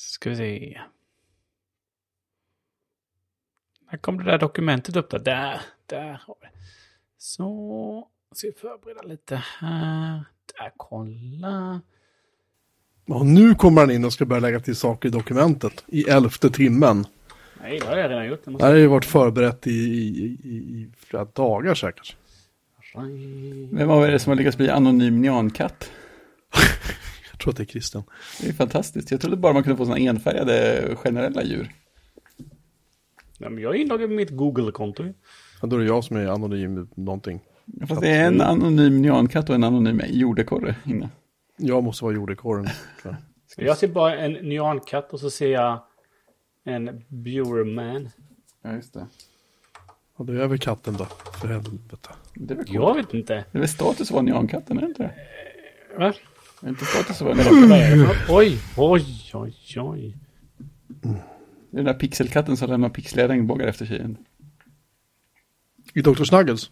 Ska vi se. Här kom det där dokumentet upp då. Där, där har vi. Så, ska vi förbereda lite här. Där, kolla. Och nu kommer han in och ska börja lägga till saker i dokumentet. I elfte timmen. Nej, det har jag redan gjort. Det här har ju varit förberett i, i, i, i flera dagar säkert. Vem är det som har lyckats bli anonym neonkatt? Tror att det är Christian. Det är fantastiskt. Jag trodde bara man kunde få sådana enfärgade generella djur. Ja, men jag är inloggad med mitt Google-konto. Ja, då är det jag som är anonym någonting. Fast det är en anonym neonkatt och en anonym jordekorre inne. Jag måste vara jordekorren. jag. Jag ser bara en nyankatt och så ser jag en Bureman. Ja, just det. Ja, då är väl katten då. För helvete. Det är väl. Jag vet inte. Det är väl status att vara neonkatten, är det inte det? Va? Inte status vara är det Oj, oj, oj, oj. Det är den där pixelkatten som lämnar pixliga regnbågar efter sig. I Dr. Snuggles.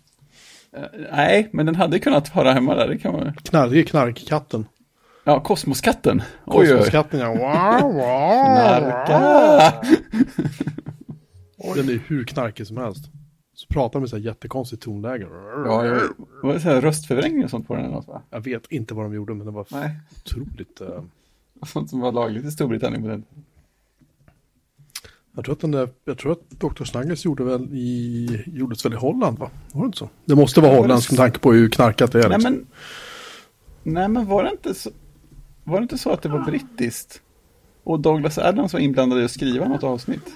Eh, nej, men den hade kunnat höra hemma där. Det kan man... Knark, det är knarkkatten. Ja, kosmoskatten. Kosmoskatten ja. Wow, wow, Knarka! Den är hur knarkig som helst. Så pratar med så här jättekonstigt tonläge. Ja, jag, var det så här röstförvrängning och sånt på den eller något va? Jag vet inte vad de gjorde men det var Nej, otroligt. eh, sånt som var lagligt i Storbritannien på den. Jag tror att den där, jag tror att Dr. Snuggles gjorde väl i, gjordes väl i Holland va? Var det inte så? Det måste vara det- med tanke på hur knarkat det är. Nej Liksom. men, nej men var det inte så, var det inte så att det var brittiskt? Och Douglas Adams var inblandad i att skriva något avsnitt.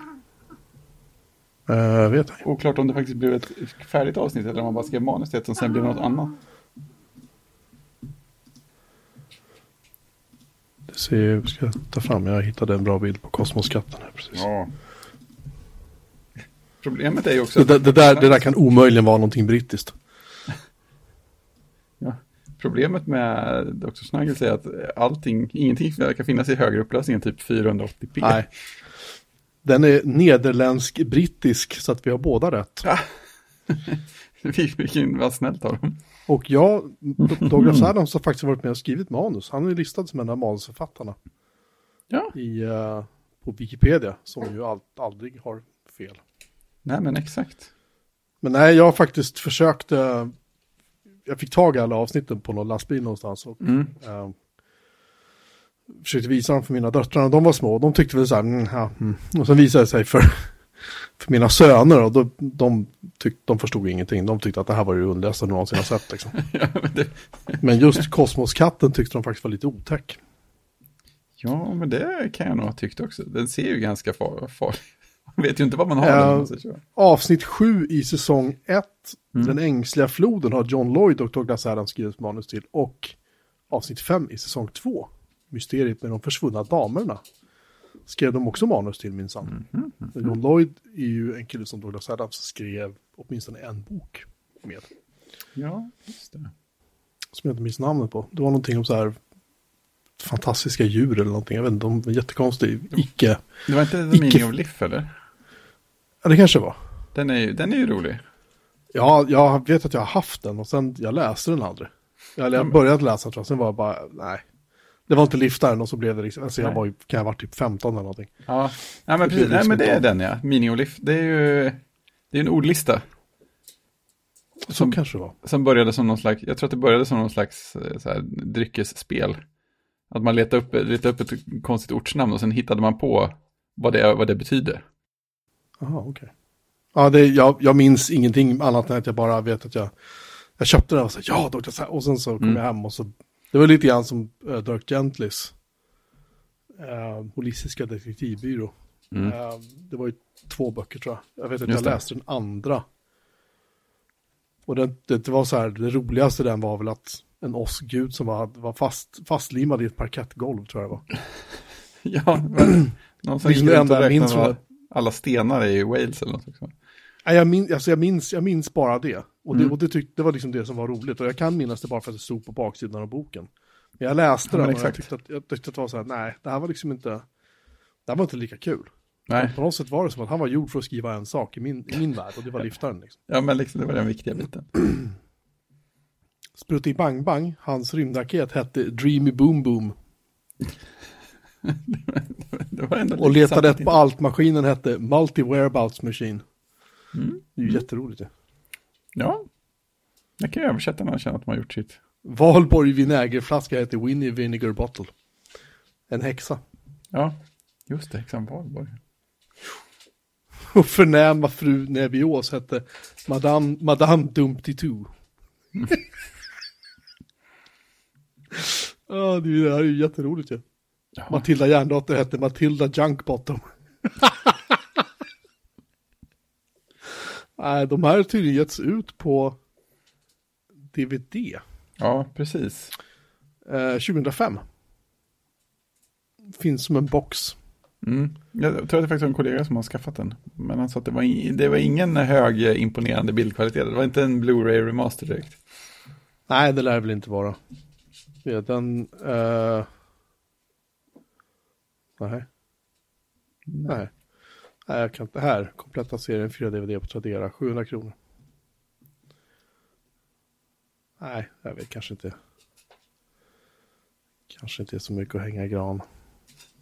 Eh, vet jag. Oklart om det faktiskt blev ett färdigt avsnitt eller om man bara skrev manus till det som sen blev något annat. Det ser, jag ska ta fram, jag hittade en bra bild på kosmoskatten här precis. Ja. Problemet är ju också... Det, där- det, där, det där kan omöjligen vara någonting brittiskt. Ja. Problemet med Dr. Snuggles är att allting, ingenting verkar finnas i högre upplösning än typ 480p. Nej. Den är nederländsk-brittisk så att vi har båda rätt. Vilken, vad snällt av dem. Och jag, Douglas Adams har faktiskt varit med och skrivit manus. Han är listad som en av manusförfattarna Ja, i, eh, på Wikipedia, som ju all, aldrig har fel. nej men exakt. Men nej, jag har faktiskt försökt, eh, jag fick tag i alla avsnitten på någon lastbil någonstans och Mm. eh, försökte visa dem för mina döttrar. De var små, de tyckte väl så här, mm, ja, mm. och sen visade det sig för, för mina söner och då, de, tyck, de förstod ingenting. De tyckte att det här var det underligaste de någonsin har sett. Liksom. Men det, Men just kosmoskatten tyckte de faktiskt var lite otäck. ja, men det kan jag nog ha tyckt också. Den ser ju ganska farlig. Far. Man vet ju inte vad man har. Säger så. Avsnitt 7 i säsong 1, Mm. Den ängsliga floden, har John Lloyd och Douglas Adams skrivit manus till. Och avsnitt 5 i säsong 2, Mysteriet med de försvunna damerna, skrev de också manus till minsann. Mm. John Lloyd är ju en kille som Douglas Adams skrev åtminstone en bok med. Ja, just det. Som jag inte minns namnet på. Det var någonting om så här fantastiska djur eller någonting. Jag vet inte, de var jättekonstig. Icke. Det var inte The Icke- Meaning of Life eller? Ja, det kanske var. Den är ju, den är ju rolig. Ja, jag vet att jag har haft den och sen jag läste den aldrig. Eller jag började läsa tror jag, sen var jag bara, nej. Det var inte liftaren och så blev det liksom, alltså jag var ju, kan jag ha varit typ 15 eller någonting. Ja, nej, men, Det precis, nej, men det är liksom den ja. Life. Det är ju det är en ordlista. Så Som- kanske det var. Som började som någon slags, jag tror att det började som någon slags eh, så här, dryckesspel. Att man letade upp, letade upp ett konstigt ortsnamn och sen hittade man på vad det, vad det betyder. Jaha, okej. Ja, det, jag, jag minns ingenting annat än att jag bara vet att jag, jag köpte den och sa ja. Sa-" och sen så kom Mm. jag hem och så, det var lite grann som uh, Dirk Gentlys uh, holistiska detektivbyrå. Mm. Eh, det var ju två böcker tror jag. Jag vet att Just jag det. läste den andra. Och det, det, var så här, det roligaste den var väl att en åskgud som var, var fast, fastlimmad i ett parkettgolv tror jag det var. Ja, men, någon som gick runt och räknade alla stenar i Wales eller något. Nej, jag, min, alltså jag, minns, jag minns bara det. Och, det, Mm. och det, tyck, det var liksom det som var roligt. Och jag kan minnas det bara för att det stod på baksidan av boken. Men jag läste Ja, den och jag tyckte, att, jag tyckte att det var så här, nej, det här var liksom inte, det här var inte lika kul. Nej, På något sätt var det som att han var gjord för att skriva en sak i min, i min värld och det var liftaren. Liksom. ja men liksom, det var den viktiga biten. Sprutti Bang Bang, hans rymdraket hette Dreamy Boom Boom. det var ändå Och lite letade rätt på allt. Maskinen hette Multi Whereabouts Machine. Mm. Det är ju jätteroligt det. Ja, det kan jag översätta när jag känner att de har gjort sitt. Valborg vinägerflaska heter Winnie Vinegar Bottle. En häxa. Ja, just det, Häxan Valborg. Och förnäma fru Nevios hette Madame, Madame Dumpty Two. Ja, det är ju- det här är ju jätteroligt ju. Ja. Matilda Järndotter hette Matilda Junkbottom. Nej, de här har tydligen getts ut på DVD. ja, precis. Eh, 2005. Finns som en box. Mm. Jag tror att det faktiskt var en kollega som har skaffat den. Men han sa att det var, i- det var ingen hög eh, imponerande bildkvalitet. Det var inte en Blu-ray remaster direkt. Nej, det lär det väl inte vara. Ja, den... eh, Nej. Nej. Nej, jag kan inte. Här, kompletta serien 4 DVD på Tradera, 700 kronor. Nej, jag vet kanske inte. Kanske inte är så mycket att hänga i gran.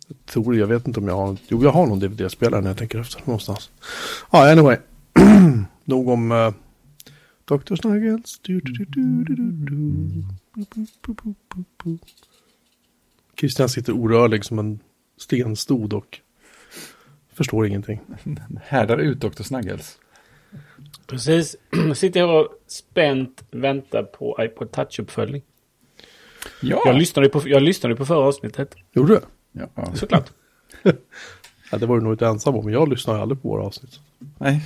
Jag tror, jag vet inte om jag har, jo jag har någon DVD-spelare när jag tänker efter någonstans. Ja, anyway. Nog om uh, Dr. Snuggles. Christian sitter orörlig som en stenstod och förstår ingenting. Härdar ut Dr. Snuggles. Precis. Sitter jag och spänt väntar på iPod Touch-uppföljning. Ja, Jag lyssnade på, jag lyssnade på förra avsnittet. Gjorde du? ja. Såklart. Ja, det var du nog inte ensam om, men jag lyssnar aldrig på våra avsnitt. Nej.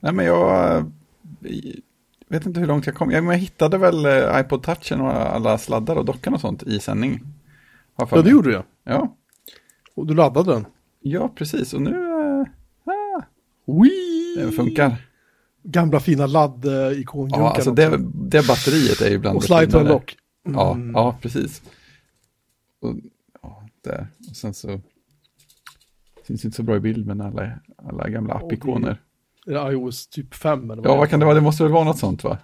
Nej, men jag eh, vet inte hur långt jag kom. Jag, men jag hittade väl eh, iPod Touchen och alla sladdar och dockan och sånt i sändning. Jag Ja, det gjorde du ja. Ja, Och du laddade den. ja precis. Och nu eh, Wii! det funkar. Gamla fina ladd-ikonjunkan Ja, alltså det, det batteriet är ju bland Och slide finare. unlock. Ja, Mm. ja, precis. Och, ja, där. Och sen så syns inte så bra i bild, men alla, alla gamla appikoner. Är det iOS typ 5 eller Ja, vad kan det vara? Det måste väl vara något sånt, va?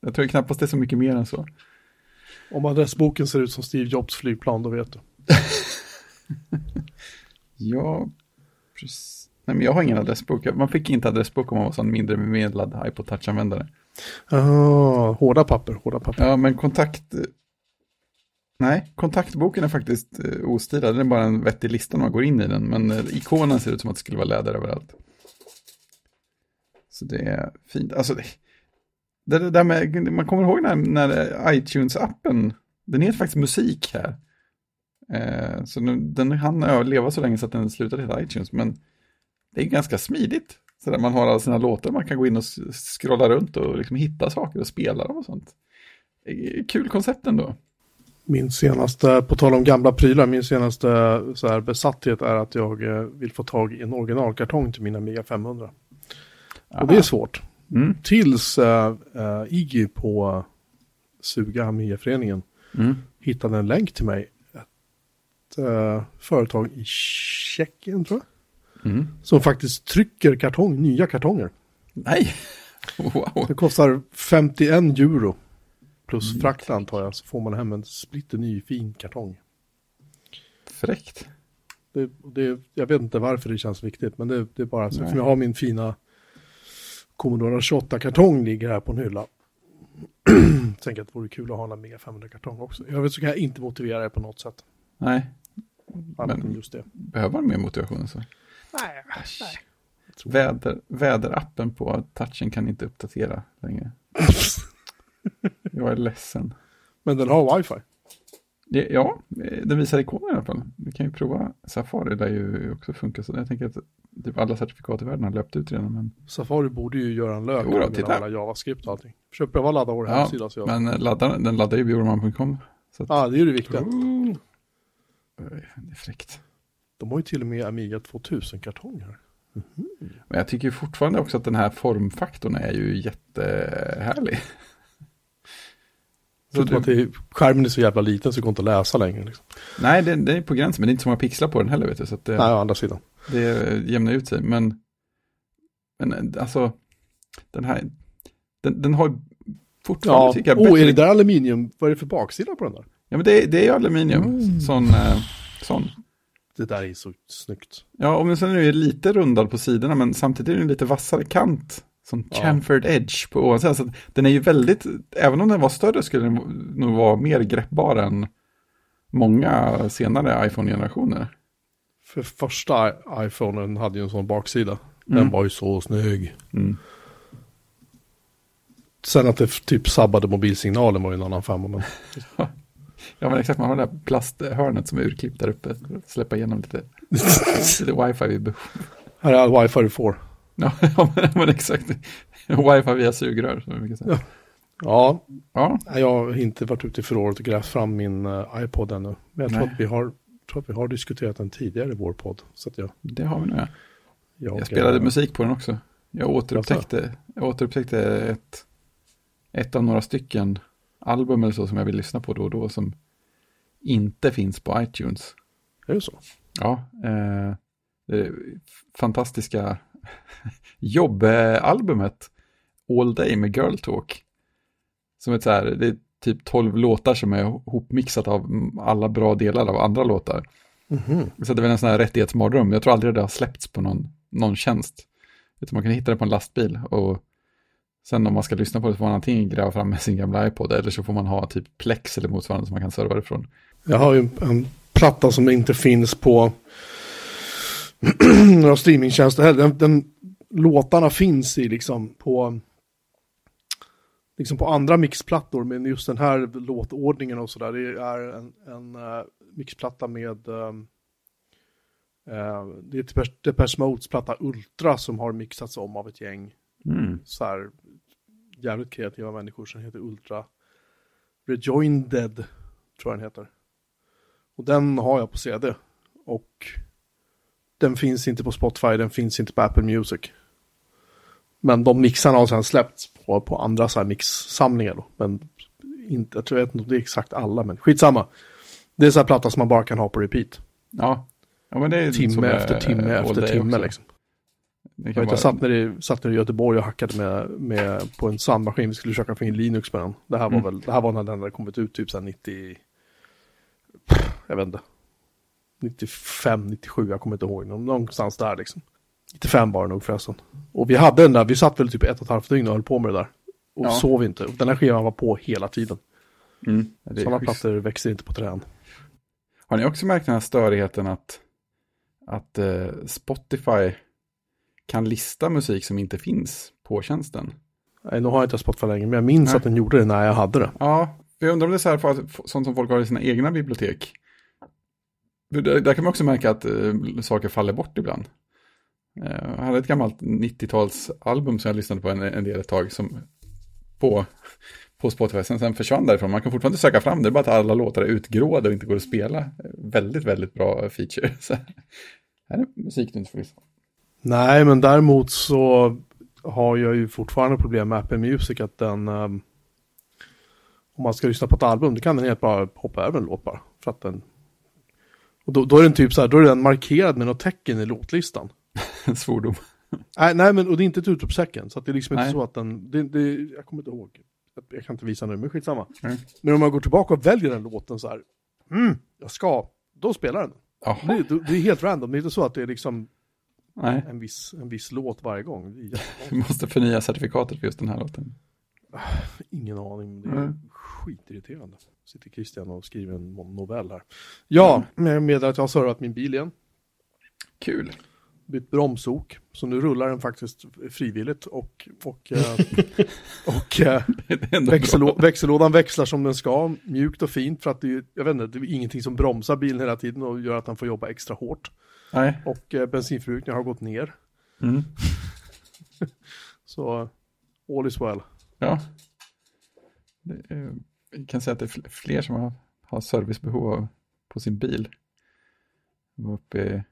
Jag tror knappast det är så mycket mer än så. Om adressboken ser ut som Steve Jobs flygplan, då vet du. Ja, precis. Nej, men jag har ingen adressbok. Man fick inte adressbok om man var sån mindre bemedlad iPod Touch-användare. Ah, hårda papper, hårda papper. Ja, men kontakt... Nej, kontaktboken är faktiskt eh, ostilad. Den är bara en vettig lista när man går in i den. Men eh, ikonen ser ut som att det skulle vara läder överallt. Så det är fint. Alltså, det, det, där med, man kommer ihåg när, när iTunes-appen, den heter faktiskt musik här. Eh, så den, den hann överleva så länge så att den slutade heta iTunes. Men det är ganska smidigt. Så där man har alla sina låtar, man kan gå in och scrolla runt och liksom hitta saker och spela dem och sånt. Kul koncept ändå. Min senaste, på tal om gamla prylar, min senaste så här, besatthet är att jag eh, vill få tag i en originalkartong till mina Amiga 500. Och det är svårt. Mm. Tills äh, äh, Iggy på Suga Amiga-föreningen Mm. hittade en länk till mig. Ett äh, företag i Tjeckien tror jag. Mm. Som faktiskt trycker kartong, nya kartonger. Nej, wow. Det kostar 51 euro. Plus Mm. frakt antar jag, så får man hem en splitter ny fin kartong. Fräckt. Det, det, jag vet inte varför det känns viktigt, men det, det är bara så. För jag har min fina Commodore 28-kartong ligger här på en hylla. Tänker att det vore kul att ha en Amiga 500-kartong också. Jag vet så kan jag inte motivera det på något sätt. Nej, Annat Men- just det. behöver man mer motivation så? Väder, väderappen på touchen kan inte uppdatera längre. Jag är ledsen. Men den har wifi. Ja, den visar ikoner i alla fall. Vi kan ju prova Safari där ju också funkar. Så jag tänker att typ alla certifikat i världen har löpt ut redan. Men, Safari borde ju göra en lök Jo då, med titta. alla JavaScript och allting. Försök pröva ladda vår Ja, hemsida. Så jag... men laddar, den laddar ju bjurman.com. Så att, Ja, det är ju det viktiga. det är fräckt. De har ju till och med Amiga 2000-kartonger. Men jag tycker fortfarande också att den här formfaktorn är ju jättehärlig. Så att det, skärmen är så jävla liten så det går inte att läsa längre. Liksom. nej, det, det är på gränsen, men det är inte så många pixlar på den heller. Vet du, så det, Nej, å andra sidan. det jämnar ut sig. Men, men alltså, den här, den, den har fortfarande, Ja, tycker jag, oh, bättre- är det där aluminium? Vad är det för baksida på den där? Ja, men det, det är ju aluminium. Mm. Sån, eh, sån. Det där är så snyggt. Ja, men sen är det lite rundad på sidorna, men samtidigt är det en lite vassare kant. Som Ja. chamfered edge på ovansidan. Så den är ju väldigt, även om den var större skulle den nog vara mer greppbar än många senare iPhone-generationer. För första iPhonen hade ju en sån baksida. Den Mm. var ju så snygg. Mm. Sen att det typ sabbade mobilsignalen var ju en annan femma. Men Ja, men exakt, man har det där plasthörnet som är urklippt där uppe. Släppa igenom lite, lite wifi vid behov. här är wifi du får. Ja, ja, men, men exakt. Wifi via sugrör. Som säga. Ja, Ja, nej, jag har inte varit ute i förrådet och grävt fram min eh, iPod ännu. Men jag tror Nej. att, vi har, tror att vi har diskuterat den tidigare i vår podd. Så att jag, det har vi nu. ja. jag, Jag spelade eh, musik på den också. Jag återupptäckte, jag återupptäckte ett, ett av några stycken album eller så som jag vill lyssna på då och då som inte finns på iTunes. Är det så? Ja, eh, det fantastiska jobbalbumet All Day med Girl Talk. Som ett så här, det är typ 12 låtar som är hopmixat av alla bra delar av andra låtar. Mhm. Så det är väl en sån här rättighetsmardröm. Jag tror aldrig det har släppts på någon, någon tjänst. Utan man kan hitta det på en lastbil och sen om man ska lyssna på det får man antingen gräva fram med sin gamla iPod eller så får man ha typ Plex eller motsvarande som man kan serva det från. Jag har ju en, en platta som inte finns på några streamingtjänster heller. Den, den, låtarna finns i liksom på liksom på andra mixplattor, men just den här låtordningen och sådär, det är en, en uh, mixplatta med um, uh, det är Depeche Modes platta Ultra som har mixats om av ett gäng Mm. så här jävligt kreativa människor som heter Ultra Rejoinded, tror jag den heter. Och den har jag på CD. Och den finns inte på Spotify, den finns inte på Apple Music. Men de mixarna har sedan släppts på, på andra så här mixsamlingar då. Men inte, jag tror jag vet inte om det är exakt alla, men skitsamma. Det är så här platta som man bara kan ha på repeat. Ja. ja, men det är som Timme efter timme eh, efter timme också. liksom. Det Jag, vara- jag satt, nere i, satt nere i Göteborg och hackade med, med, på en sandmaskin. Vi skulle försöka få in Linux med den. Det här var Mm. väl, det här var när den hade kommit ut typ här 90, pff, jag vet inte. 95, 97, jag kommer inte ihåg. Nå- Någonstans där liksom. 95 var det nog förresten. Och vi hade den där, vi satt väl typ ett och ett halvt dygn och höll på med det där. Och Ja. sov inte. Och Den här skivan var på hela tiden. Mm. Det Sådana plattor växer inte på träd. Har ni också märkt den här störigheten att, att eh, Spotify kan lista musik som inte finns på tjänsten? Nej, nu har jag inte Spotify längre, men jag minns Nej. att den gjorde det när jag hade det. Ja, jag undrar om det är så här för att, sånt som folk har i sina egna bibliotek. Där, där kan man också märka att eh, saker faller bort ibland. Eh, jag hade ett gammalt 90-talsalbum som jag lyssnade på en, en del ett tag som på, på Spotify. Sen, sen försvann därifrån. Man kan fortfarande söka fram det, är bara att alla låtar är utgråade och inte går att spela. Väldigt, väldigt bra feature. Så, här är musik du inte får lyssna på. Nej, men däremot så har jag ju fortfarande problem med Apple Music att den ehm, om man ska lyssna på ett album, då kan den helt bara hoppa över en låt bara. För att den och då, då är den typ så här, då är den markerad med något tecken i låtlistan. En svordom. Nej, nej men och det är inte ett utropstecken, så att det är liksom Nej. inte så att den, det, det, jag kommer inte ihåg. Jag kan inte visa nu, men skitsamma. Mm. Men om man går tillbaka och väljer den låten så här, mm, jag ska, då spelar den. Det, det är helt random, det är inte så att det är liksom nej. en viss, en viss låt varje gång. Du måste förnya certifikatet för just den här låten. Ingen aning, det är Mm. skitirriterande. Sitter Christian och skriver en novell här. Ja, jag meddelar att jag har servat min bil igen. Kul. Bytt bromsok, så nu rullar den faktiskt frivilligt och, och, eh, och eh, är ändå växellå, växellådan växlar som den ska, mjukt och fint för att det är, jag vet inte, det är ingenting som bromsar bilen hela tiden och gör att den får jobba extra hårt. Nej. Och eh, bensinförbrukningen har gått ner, Mm. så all is well. Ja. Det är, jag kan säga att det är fl- fler som har, har servicebehov av, på sin bil. Jag var uppe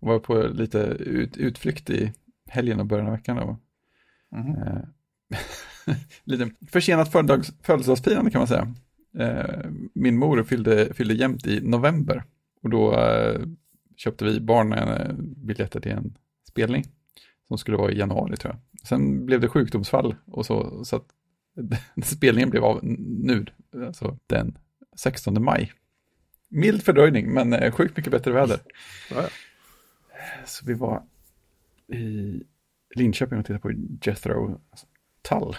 var på lite ut, utflykt i helgen och början av veckan. Och, eh, lite försenat födelsedags, födelsedagsfirande kan man säga. Eh, min mor fyllde, fyllde jämnt i november och då eh, köpte vi barnen eh, biljetter till en spelning som skulle vara i januari tror jag. Sen blev det sjukdomsfall och så, så att spelningen blev av nu, alltså den 16 maj. Mild fördröjning, men eh, sjukt mycket bättre väder. Ja, ja. Så vi var i Linköping och tittade på Jethro Tull.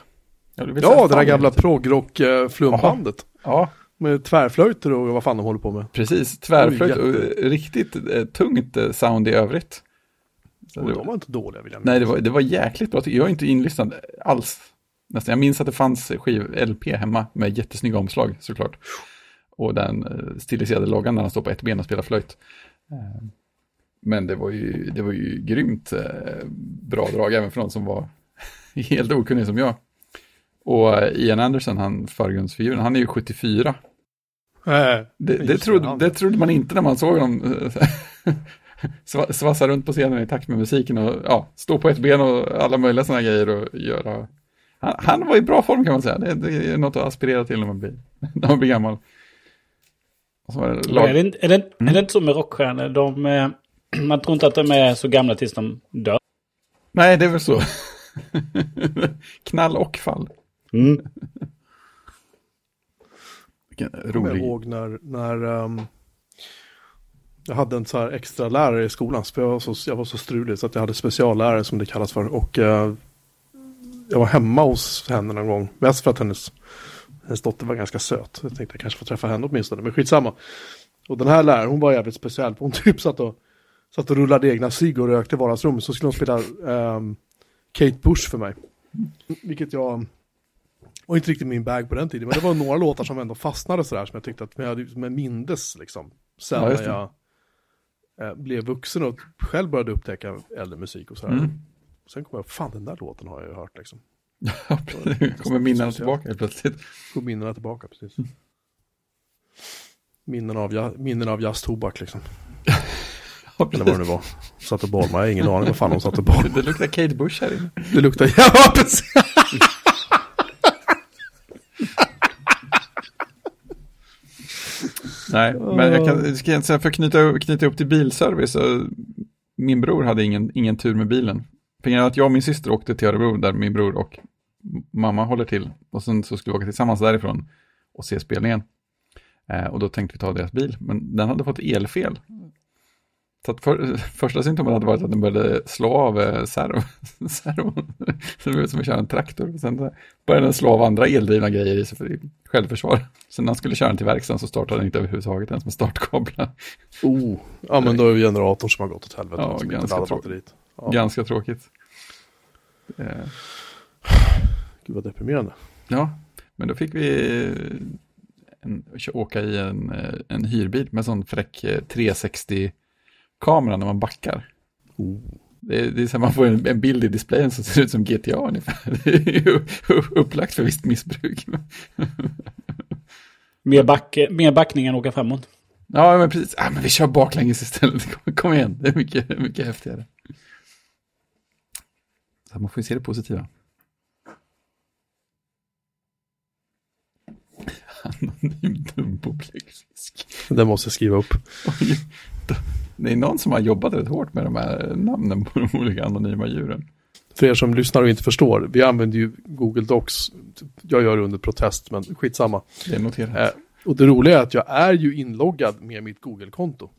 Ja, det där gamla inte. progrock-flumbandet. Ja, Med tvärflöjter och vad fan de håller på med. precis. Tvärflöjt och riktigt eh, tungt eh, sound i övrigt. Så Och de var inte dåliga vill jag nej, det minnas. var, det var jäkligt bra. Jag är inte inlyssnad alls. Nästan. Jag minns att det fanns skiv-LP hemma med jättesnygga omslag såklart. Och den eh, stiliserade loggan när han står på ett ben och spelar flöjt. Men det var ju, det var ju grymt bra drag även för någon som var helt okunnig som jag. Och Ian Anderson, han förgrundsfiguren, han är ju 74. Nej, Det, det, trodde, det trodde man inte när man såg honom eh, sva- svassa runt på scenen i takt med musiken och ja, stå på ett ben och alla möjliga sådana grejer och göra. Han, han var i bra form kan man säga. Det, det är något att aspirera till när man blir, när man blir gammal. Och så var det Men Är, lag, det, inte- är, det, är det inte så med rockstjärnor? De, eh, man tror inte att de är så gamla tills de dör. nej, det är väl så. Knall och fall. Mm. Vilken kommer jag rolig. ihåg när, när ehm, jag hade en så här extra lärare i skolan. För jag, var så, jag var så strulig så att jag hade speciallärare som det kallas för. Och eh, jag var hemma hos henne någon gång. Mest för att hennes, hennes dotter var ganska söt. Jag tänkte jag kanske får träffa henne åtminstone. Men skitsamma. Och den här läraren, hon var jävligt speciell. Hon typ satt och, satt och rullade egna cigg och rökte i vardagsrummet. Så skulle hon spela ehm, Kate Bush för mig. Vilket jag var inte riktigt min bag på den tiden, men det var några låtar som ändå fastnade sådär som jag tyckte att jag som jag mindes liksom. Sen Ja, när jag eh, blev vuxen och själv började upptäcka äldre musik och sådär. Mm. Sen kom jag fan den där låten har jag ju hört liksom. Ja, kommer minnena tillbaka helt plötsligt. Kom minnena tillbaka precis. Minnen av, minnen av jazztobak liksom. Ja, Eller vad det nu var. Satt och bolmade, jag har ingen aning vad fan de satt och bolmade. Det luktar Kate Bush här inne. Det luktar, ja precis. Nej, men jag kan, ska jag säga för att knyta, knyta upp till bilservice. Min bror hade ingen, ingen tur med bilen. För att jag och min syster åkte till Örebro där min bror och mamma håller till. Och sen så skulle vi åka tillsammans därifrån och se spelningen. Eh, och då tänkte vi ta deras bil, men den hade fått elfel. Så för, första symptomet hade varit att den började slå av eh, servon. Det blev som att köra en traktor. Sen började den slå av andra eldrivna grejer i självförsvar. Sen när han skulle köra den till verkstaden så startade den inte överhuvudtaget ens med startkablar. Oh, ja men då är det generatorn som har gått åt helvete. Ja, ganska, trå ja. ganska tråkigt. Eh. Gud vad deprimerande. Ja, men då fick vi eh, en, åka i en, eh, en hyrbil med sån fräck 360 kameran när man backar. Oh. Det, det är så här, man får en, en, bild i displayen som ser ut som GTA ungefär. Det är ju upplagt för visst missbruk. mer, back, mer backning än åka framåt. Ja, men precis. Ah, men vi kör baklänges istället. Kom, kom igen, det är mycket, mycket häftigare. Så man får ju se det positiva. Anonym dumbopläggfisk. Den måste jag skriva upp. Det är någon som har jobbat rätt hårt med de här namnen på de olika anonyma djuren. För er som lyssnar och inte förstår, vi använder ju Google Docs. Jag gör det under protest, men skitsamma. Det är noterat. Eh, och det roliga är att jag är ju inloggad med mitt Google-konto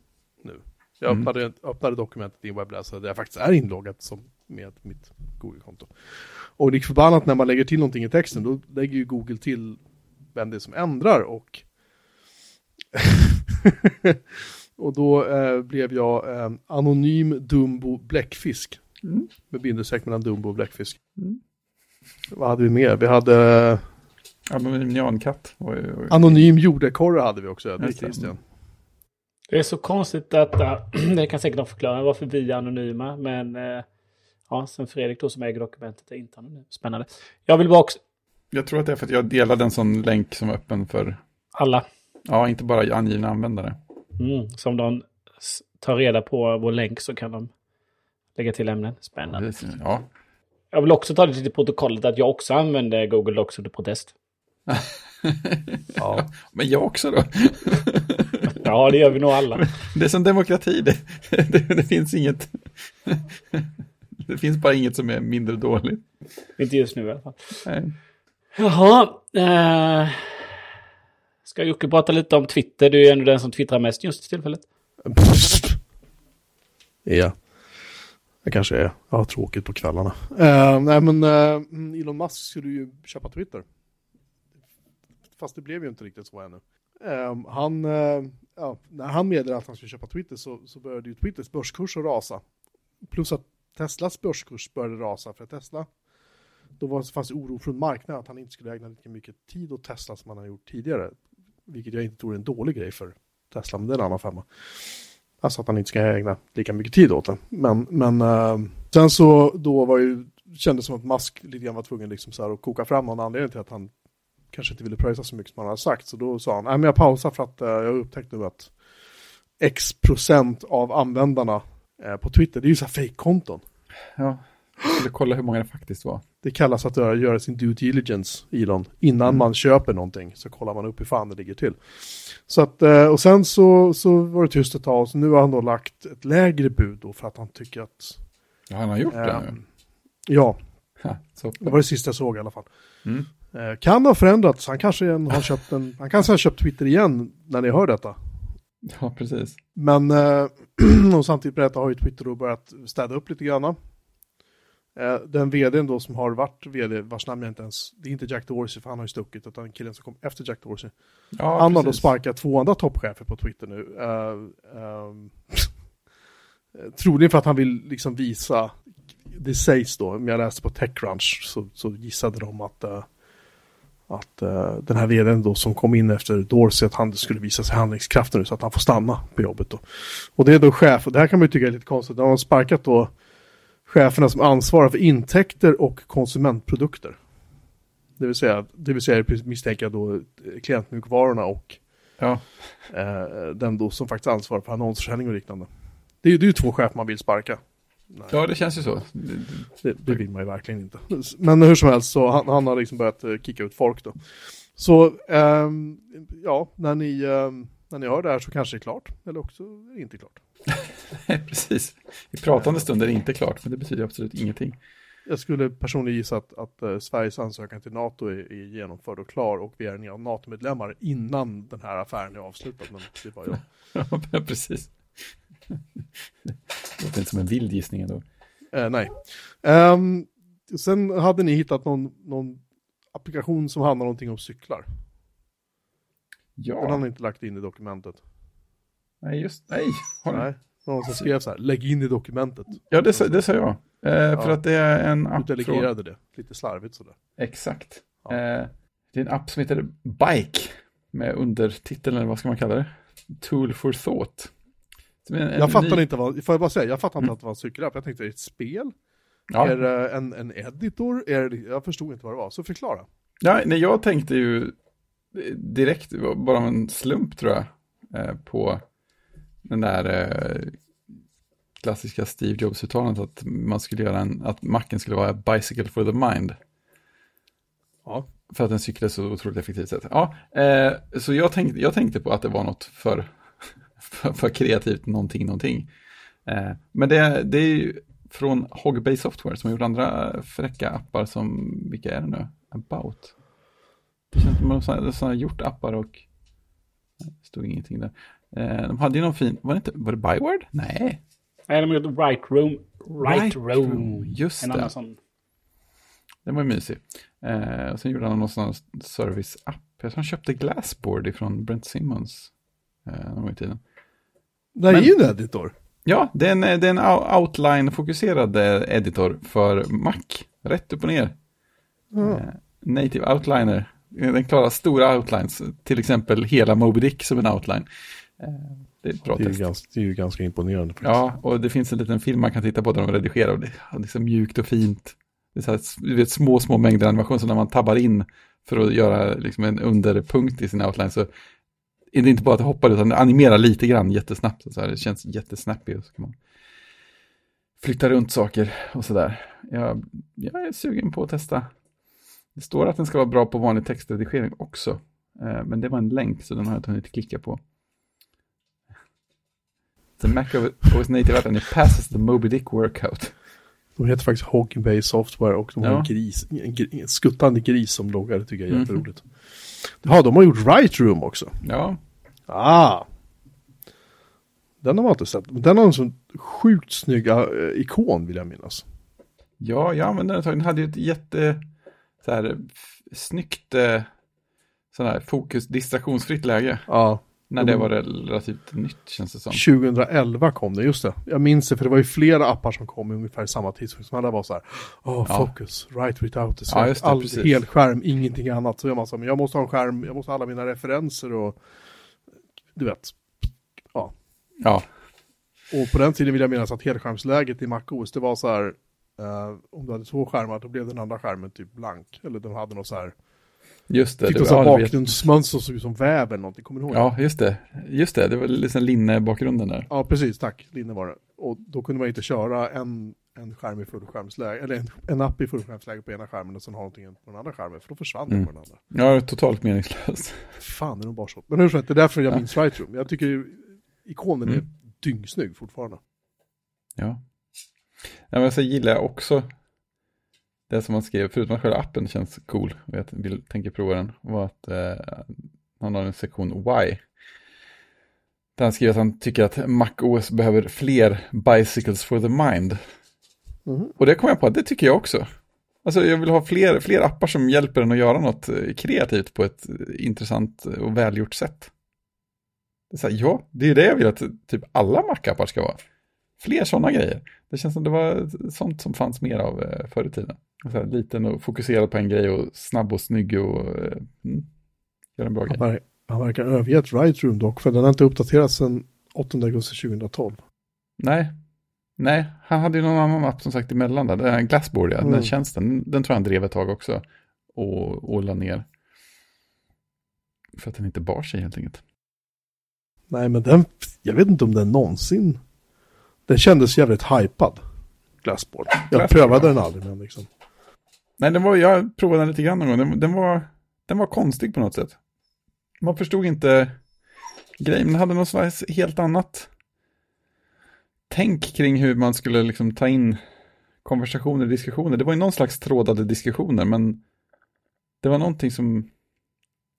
nu. Jag Mm. öppnade, öppnade dokumentet i en webbläsare där jag faktiskt är inloggad som, med mitt Google-konto. Och det är förbannat när man lägger till någonting i texten, då lägger ju Google till vem det är som ändrar och och då eh, blev jag eh, anonym Dumbo Bläckfisk. Mm. Med bindestreck mellan Dumbo och Bläckfisk. Mm. Vad hade vi mer? Vi hade men indiankatt. Oj, oj, oj. Anonym jordekorre hade vi också. Det det. Christian. Det är så konstigt detta. Det kan säkert de förklara varför vi är anonyma. Men eh, ja, sen Fredrik då som äger dokumentet är inte anonym. Spännande. Jag vill bara också... Jag tror att det är för att jag delade en sån länk som är öppen för, Alla. ja, inte bara angivna användare. Mm, så om de tar reda på vår länk så kan de lägga till ämnen. Spännande. Ja, Jag vill också ta det till protokollet att jag också använder Google Docs under protest. Ja. men jag också då. Ja, det gör vi nog alla. Det är som demokrati, det, det, det finns inget. Det finns bara inget som är mindre dåligt. Inte just nu i alla fall. Nej. Jaha. Eh, Ska Jocke prata lite om Twitter? Du är ju ändå den som twittrar mest just för tillfället. Ja. Jag kanske är. Jag har tråkigt på kvällarna. Uh, nej men uh, Elon Musk skulle ju köpa Twitter. Fast det blev ju inte riktigt så ännu. Uh, han, ja, när han meddelade att han skulle köpa Twitter så, så började ju Twitters börskurs att rasa. Plus att Teslas börskurs började rasa för Tesla. Då var, fanns det oro från marknaden att han inte skulle ägna lika mycket tid åt Tesla som han har gjort tidigare. Vilket jag inte tror är en dålig grej för Tesla, men det är en annan femma. Alltså att han inte ska ägna lika mycket tid åt det. Men, men uh, sen så då var ju, kändes som att Musk lite grann var tvungen liksom så här att koka fram någon anledning till att han kanske inte ville pröjsa så mycket som han hade sagt. Så då sa han, nej men jag pausar för att uh, jag upptäckte nu att X procent av användarna uh, på Twitter, det är ju så här fake-konton. Ja, jag skulle kolla hur många det faktiskt var. Det kallas att göra sin due diligence, Elon. Innan mm. man köper någonting så kollar man upp hur fan det ligger till. Så att, eh, och sen så, så var det tyst ett tag så nu har han då lagt ett lägre bud då för att han tycker att... Ja, han har gjort äh, det nu? Ja. det var det sista jag såg i alla fall. Mm. Eh, kan ha förändrats, han kanske har köpt en, han kanske har köpt Twitter igen när ni hör detta. Ja, precis. Men eh, och samtidigt berättar har ju Twitter då börjat städa upp lite grann. Eh, den vdn då som har varit vd, vars namn jag inte ens, det är inte Jack Dorsey för han har ju stuckit, utan killen som kom efter Jack Dorsey. Ja, han har då sparkat två andra toppchefer på Twitter nu. Uh, um, troligen för att han vill liksom visa, det sägs då, om jag läste på Techcrunch så, så gissade de att, uh, att uh, den här vdn då som kom in efter Dorsey, att han skulle visa sig handlingskraften nu så att han får stanna på jobbet då. Och det är då chef, och det här kan man ju tycka är lite konstigt, de har sparkat då cheferna som ansvarar för intäkter och konsumentprodukter. Det vill säga, det vill säga misstänker jag då klientmjukvarorna och ja. eh, den då som faktiskt ansvarar för annonsförsäljning och liknande. Det är, det är ju två chefer man vill sparka. Nej. Ja, det känns ju så. Det, det, vill man ju verkligen inte. Men hur som helst så han, han har liksom börjat eh, kicka ut folk då. Så ähm, ja, när ni, ähm, när ni hör det här så kanske det är klart. Eller också är det inte klart. Nej, precis. I pratande stund är det inte klart, men det betyder absolut ingenting. Jag skulle personligen gissa att, att uh, Sveriges ansökan till NATO är, är, genomförd och klar och vi är NATO-medlemmar innan den här affären är avslutad, men det var jag. ja, precis. det låter inte som en vild gissning ändå. Uh, nej. Um, sen hade ni hittat någon, någon applikation som handlar någonting om cyklar. Ja. Den har ni inte lagt in i dokumentet. Nej, just nej. Har nej. Någon som skrev så här, lägg in i dokumentet. Ja, det, det sa jag. Eh, ja. För att det är en app. Du delegerade från... det, lite slarvigt sådär. Exakt. Ja. Eh, det är en app som heter Bike. Med undertiteln, eller vad ska man kalla det? Tool for thought. En, en jag fattar ny... inte vad, får jag bara säga, jag fattar inte mm. att det var en cykelapp. Jag tänkte, är det ett spel? Ja. Är det en, en editor? Är det, jag förstod inte vad det var, så förklara. Ja, nej, jag tänkte ju direkt, bara en slump tror jag, eh, på den där eh, klassiska Steve Jobs-uttalandet att man skulle göra en, att macken skulle vara bicycle for the mind. Ja. För att den cyklar så otroligt effektivt sätt. Ja, eh, så jag tänkte, jag tänkte på att det var något för, för, för kreativt någonting, någonting. Eh, men det, det är ju från Hogbay Software som har gjort andra fräcka appar som, vilka är det nu? About. Det känns som att de har gjort appar och det stod ingenting där. Eh, de hade ju någon fin, var det inte, var det Byword? Nej. Nej, de gjorde Right Room. Right, right room. room. Just en det. Annan sån. Den var ju mysig. Eh, och sen gjorde han någon sån service-app. Jag tror han köpte Glassboard ifrån Brent Simmons. Eh, någon gång i tiden. Det är ju en editor. Ja, det är en, det är en outline-fokuserad eh, editor för Mac. Rätt upp och ner. Mm. Eh, native outliner. Den klarar stora outlines, till exempel hela Moby Dick som en outline. Eh, det är, bra det, är ganska, det är ju ganska imponerande. Faktiskt. Ja, och det finns en liten film man kan titta på där de redigerar och det är så mjukt och fint. Det är så här, vet, små, små mängder animation, så när man tabbar in för att göra liksom en underpunkt i sin outline så är det inte bara att det hoppar utan det animerar lite grann jättesnabbt. Så här, det känns jättesnappy och så kan man flytta runt saker och sådär. Jag, jag är sugen på att testa. Det står att den ska vara bra på vanlig textredigering också. Eh, men det var en länk så den har jag inte hunnit klicka på. The Mac OS Native app and it passes the Moby Dick workout. De heter faktiskt Hog Bay Software och de har en gris, en, en skuttande gris som loggar, det tycker jag är mm. jätteroligt. Ja, de har gjort Right Room också. Ja, Ah! Den har man inte sett. Den har en sån sjukt snygg eh, ikon vill jag minnas. ja jag använde den ett tag. Den hade ju ett jätte, så här, snyggt, eh, sån här fokus, distraktionsfritt läge. Ja, När det var relativt nytt känns det som. 2011 kom det, just det. Jag minns det, för det var ju flera appar som kom i ungefär samma tidsfrist. Som alla var så här, oh, Ja. focus, right without the Ja, just det, all, precis. hel skärm, ingenting annat. Så jag, man så, men jag måste ha en skärm, jag måste ha alla mina referenser och du vet. Ja, Och på den tiden vill jag minnas att helskärmsläget i MacOS, det var så här, eh, om du hade två skärmar, då blev den andra skärmen typ blank. Eller den hade något så här, just det. fick det ja, bakgrundsmönster som såg ut som väv eller någonting, kommer du ihåg? Ja, just det. Just det, det var liksom linne-bakgrunden där. Ja, precis, tack. Linne var det. Och då kunde man inte köra en, en skärm i fullskärmsläge, eller en, en app i fullskärmsläge på ena skärmen och sen ha någonting på den andra skärmen, för då försvann Mm. det på den andra. Ja, det är totalt meningslöst. Fan, är de bara så. Men hur som helst, det är därför jag Ja. minns Right Room. Jag tycker ju ikonen är Mm. dyngsnygg fortfarande. Ja. Ja men så gillar jag också det som man skrev, förutom att själva appen känns cool, och jag vill, tänker prova den, var att eh, han har en sektion Why. Där han skriver att han tycker att MacOS behöver fler bicycles for the mind. Mhm. Och det kom jag på, det tycker jag också. Alltså jag vill ha fler, fler appar som hjälper en att göra något eh, kreativt på ett eh, intressant och välgjort sätt. Det är här, ja, det är det jag vill att typ alla Mac-appar ska vara. Fler sådana grejer. Det känns som det var sånt som fanns mer av eh, förr i tiden. Så här, liten och fokuserad på en grej och snabb och snygg och eh, mm, gör en bra Han, grej. han verkar ha övergett Right Room dock, för den har inte uppdaterats sedan 8 augusti 2012. Nej, nej, han hade ju någon annan app som sagt emellan där. Glassboard, ja, Mm. den tjänsten, den tror jag han drev ett tag också. Och, och la ner. För att den inte bar sig helt enkelt. Nej, men den, jag vet inte om den någonsin, den kändes jävligt hypad. Glassboard. Jag Glassboard, prövade ja. den aldrig, men liksom. Nej, den var, jag provade den lite grann någon gång. Den, den, var, den var konstig på något sätt. Man förstod inte grejen, den hade något slags helt annat tänk kring hur man skulle liksom ta in konversationer diskussioner. Det var ju någon slags trådade diskussioner, men det var någonting som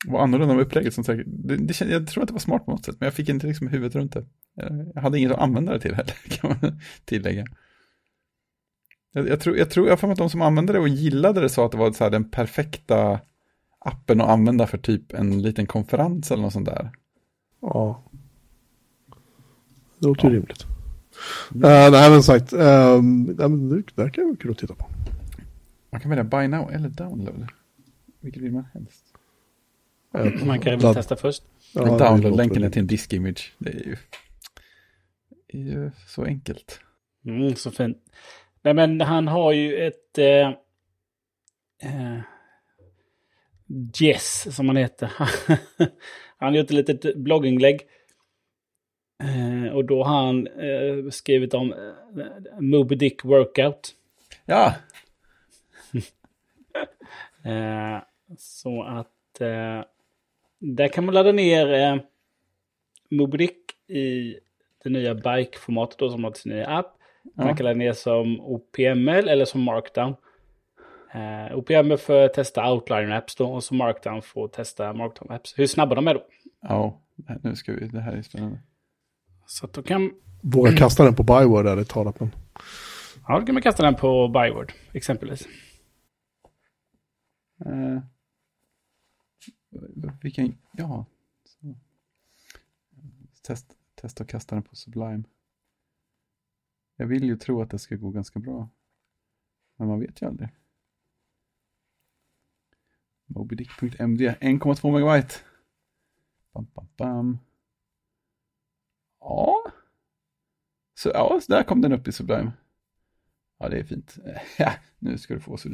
var annorlunda med upplägget. Som säkert, det, det, jag tror att det var smart på något sätt, men jag fick inte liksom huvudet runt det. Jag, hade inget att använda det till heller, kan man tillägga. Jag, jag tror, jag tror, jag mig att de som använde det och gillade det sa att det var så här den perfekta appen att använda för typ en liten konferens eller något sånt där. Ja. Det låter ju Ja. rimligt. Eh, nej, men sagt, um, men det där kan vara kul att titta på. Man kan välja buy now eller download. Vilket vill man helst? Eh, Man kan väl testa först. ja, det download, låter länken är till en disk-image. Det är ju, är ju så enkelt. Mm, så fint. Nej, men han har ju ett... Eh, eh, Jess, som han heter. han har gjort ett litet blogginlägg. Eh, och då har han eh, skrivit om eh, Moby Dick Workout. Ja, Eh, så att eh, där kan man ladda ner eh, Moby Dick i det nya Bike-formatet då som har sin nya app. Man Ja. kan ladda ner som OPML eller som Markdown. Eh, OPML för att testa Outliner apps då och så Markdown för att testa Markdown apps. Hur snabba de är då. ja, nu ska vi, det här är spännande. Så att då kan, Våga kasta den på Byword ärligt talat. Men... ja, då kan man kasta den på Byword exempelvis. Eh, vilken, ja. Så. Test, testa att kasta den på Sublime. Jag vill ju tro att det ska gå ganska bra. Men man vet ju aldrig. Mobydick.md 1,2 megabyte. Bam, bam, bam. Ja. Så ja, så där kom den upp i Sublime. Ja, det är fint. Ja, nu ska du få så...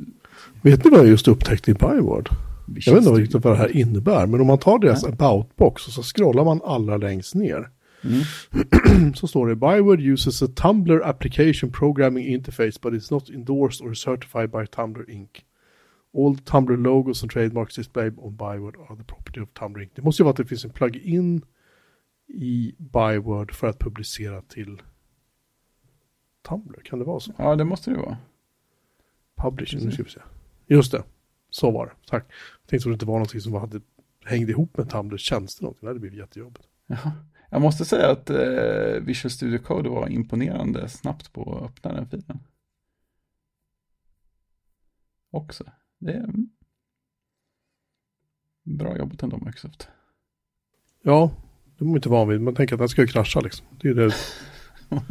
Vet ni vad jag just upptäckte i Byword? Jag vet inte riktigt vad det här innebär, men om man tar deras about-box och så scrollar man allra längst ner. Mm. så står det Byword uses a Tumblr application programming interface but is not endorsed or certified by Tumblr Inc. All Tumblr logos and trademarks displayed on Byword are the property of Tumblr Inc. Det måste ju vara att det finns en plugin i Byword för att publicera till Tumblr. Kan det vara så? Ja, det måste det vara. Publishing, nu ska vi se. Just det, så var det. Tack. Jag tänkte att det inte var någonting som hade hängde ihop med Tumblrs tjänster någonting. Det hade blivit jättejobbigt. Ja. Jag måste säga att eh, Visual Studio Code var imponerande snabbt på att öppna den filen. Också. Det är bra jobbat ändå Microsoft. Ja, det är man inte van vid. Man tänker att den ska ju krascha liksom. Det är det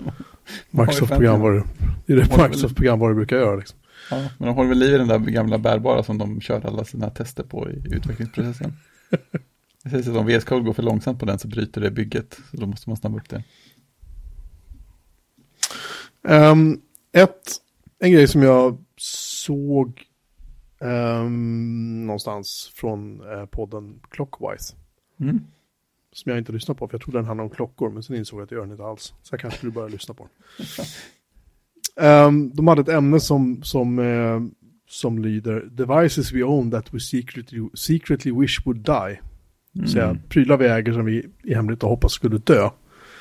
Microsoft-programvaror det är det Microsoft-programvaror brukar göra liksom. Ja, men de håller väl liv i den där gamla bärbara som de kör alla sina tester på i utvecklingsprocessen. Att om VS Code går för långsamt på den så bryter det bygget. Så då måste man snabba upp det. Um, ett, en grej som jag såg um, någonstans från uh, podden Clockwise. Mm. Som jag inte lyssnar på, för jag trodde den handlade om klockor, men sen insåg jag att det gör den inte alls. Så jag kanske skulle börja lyssna på den. Um, de hade ett ämne som, som, uh, som lyder Devices we own that we secretly, secretly wish would die. Mm. Så prylar vi äger som vi i hemlighet hoppas skulle dö.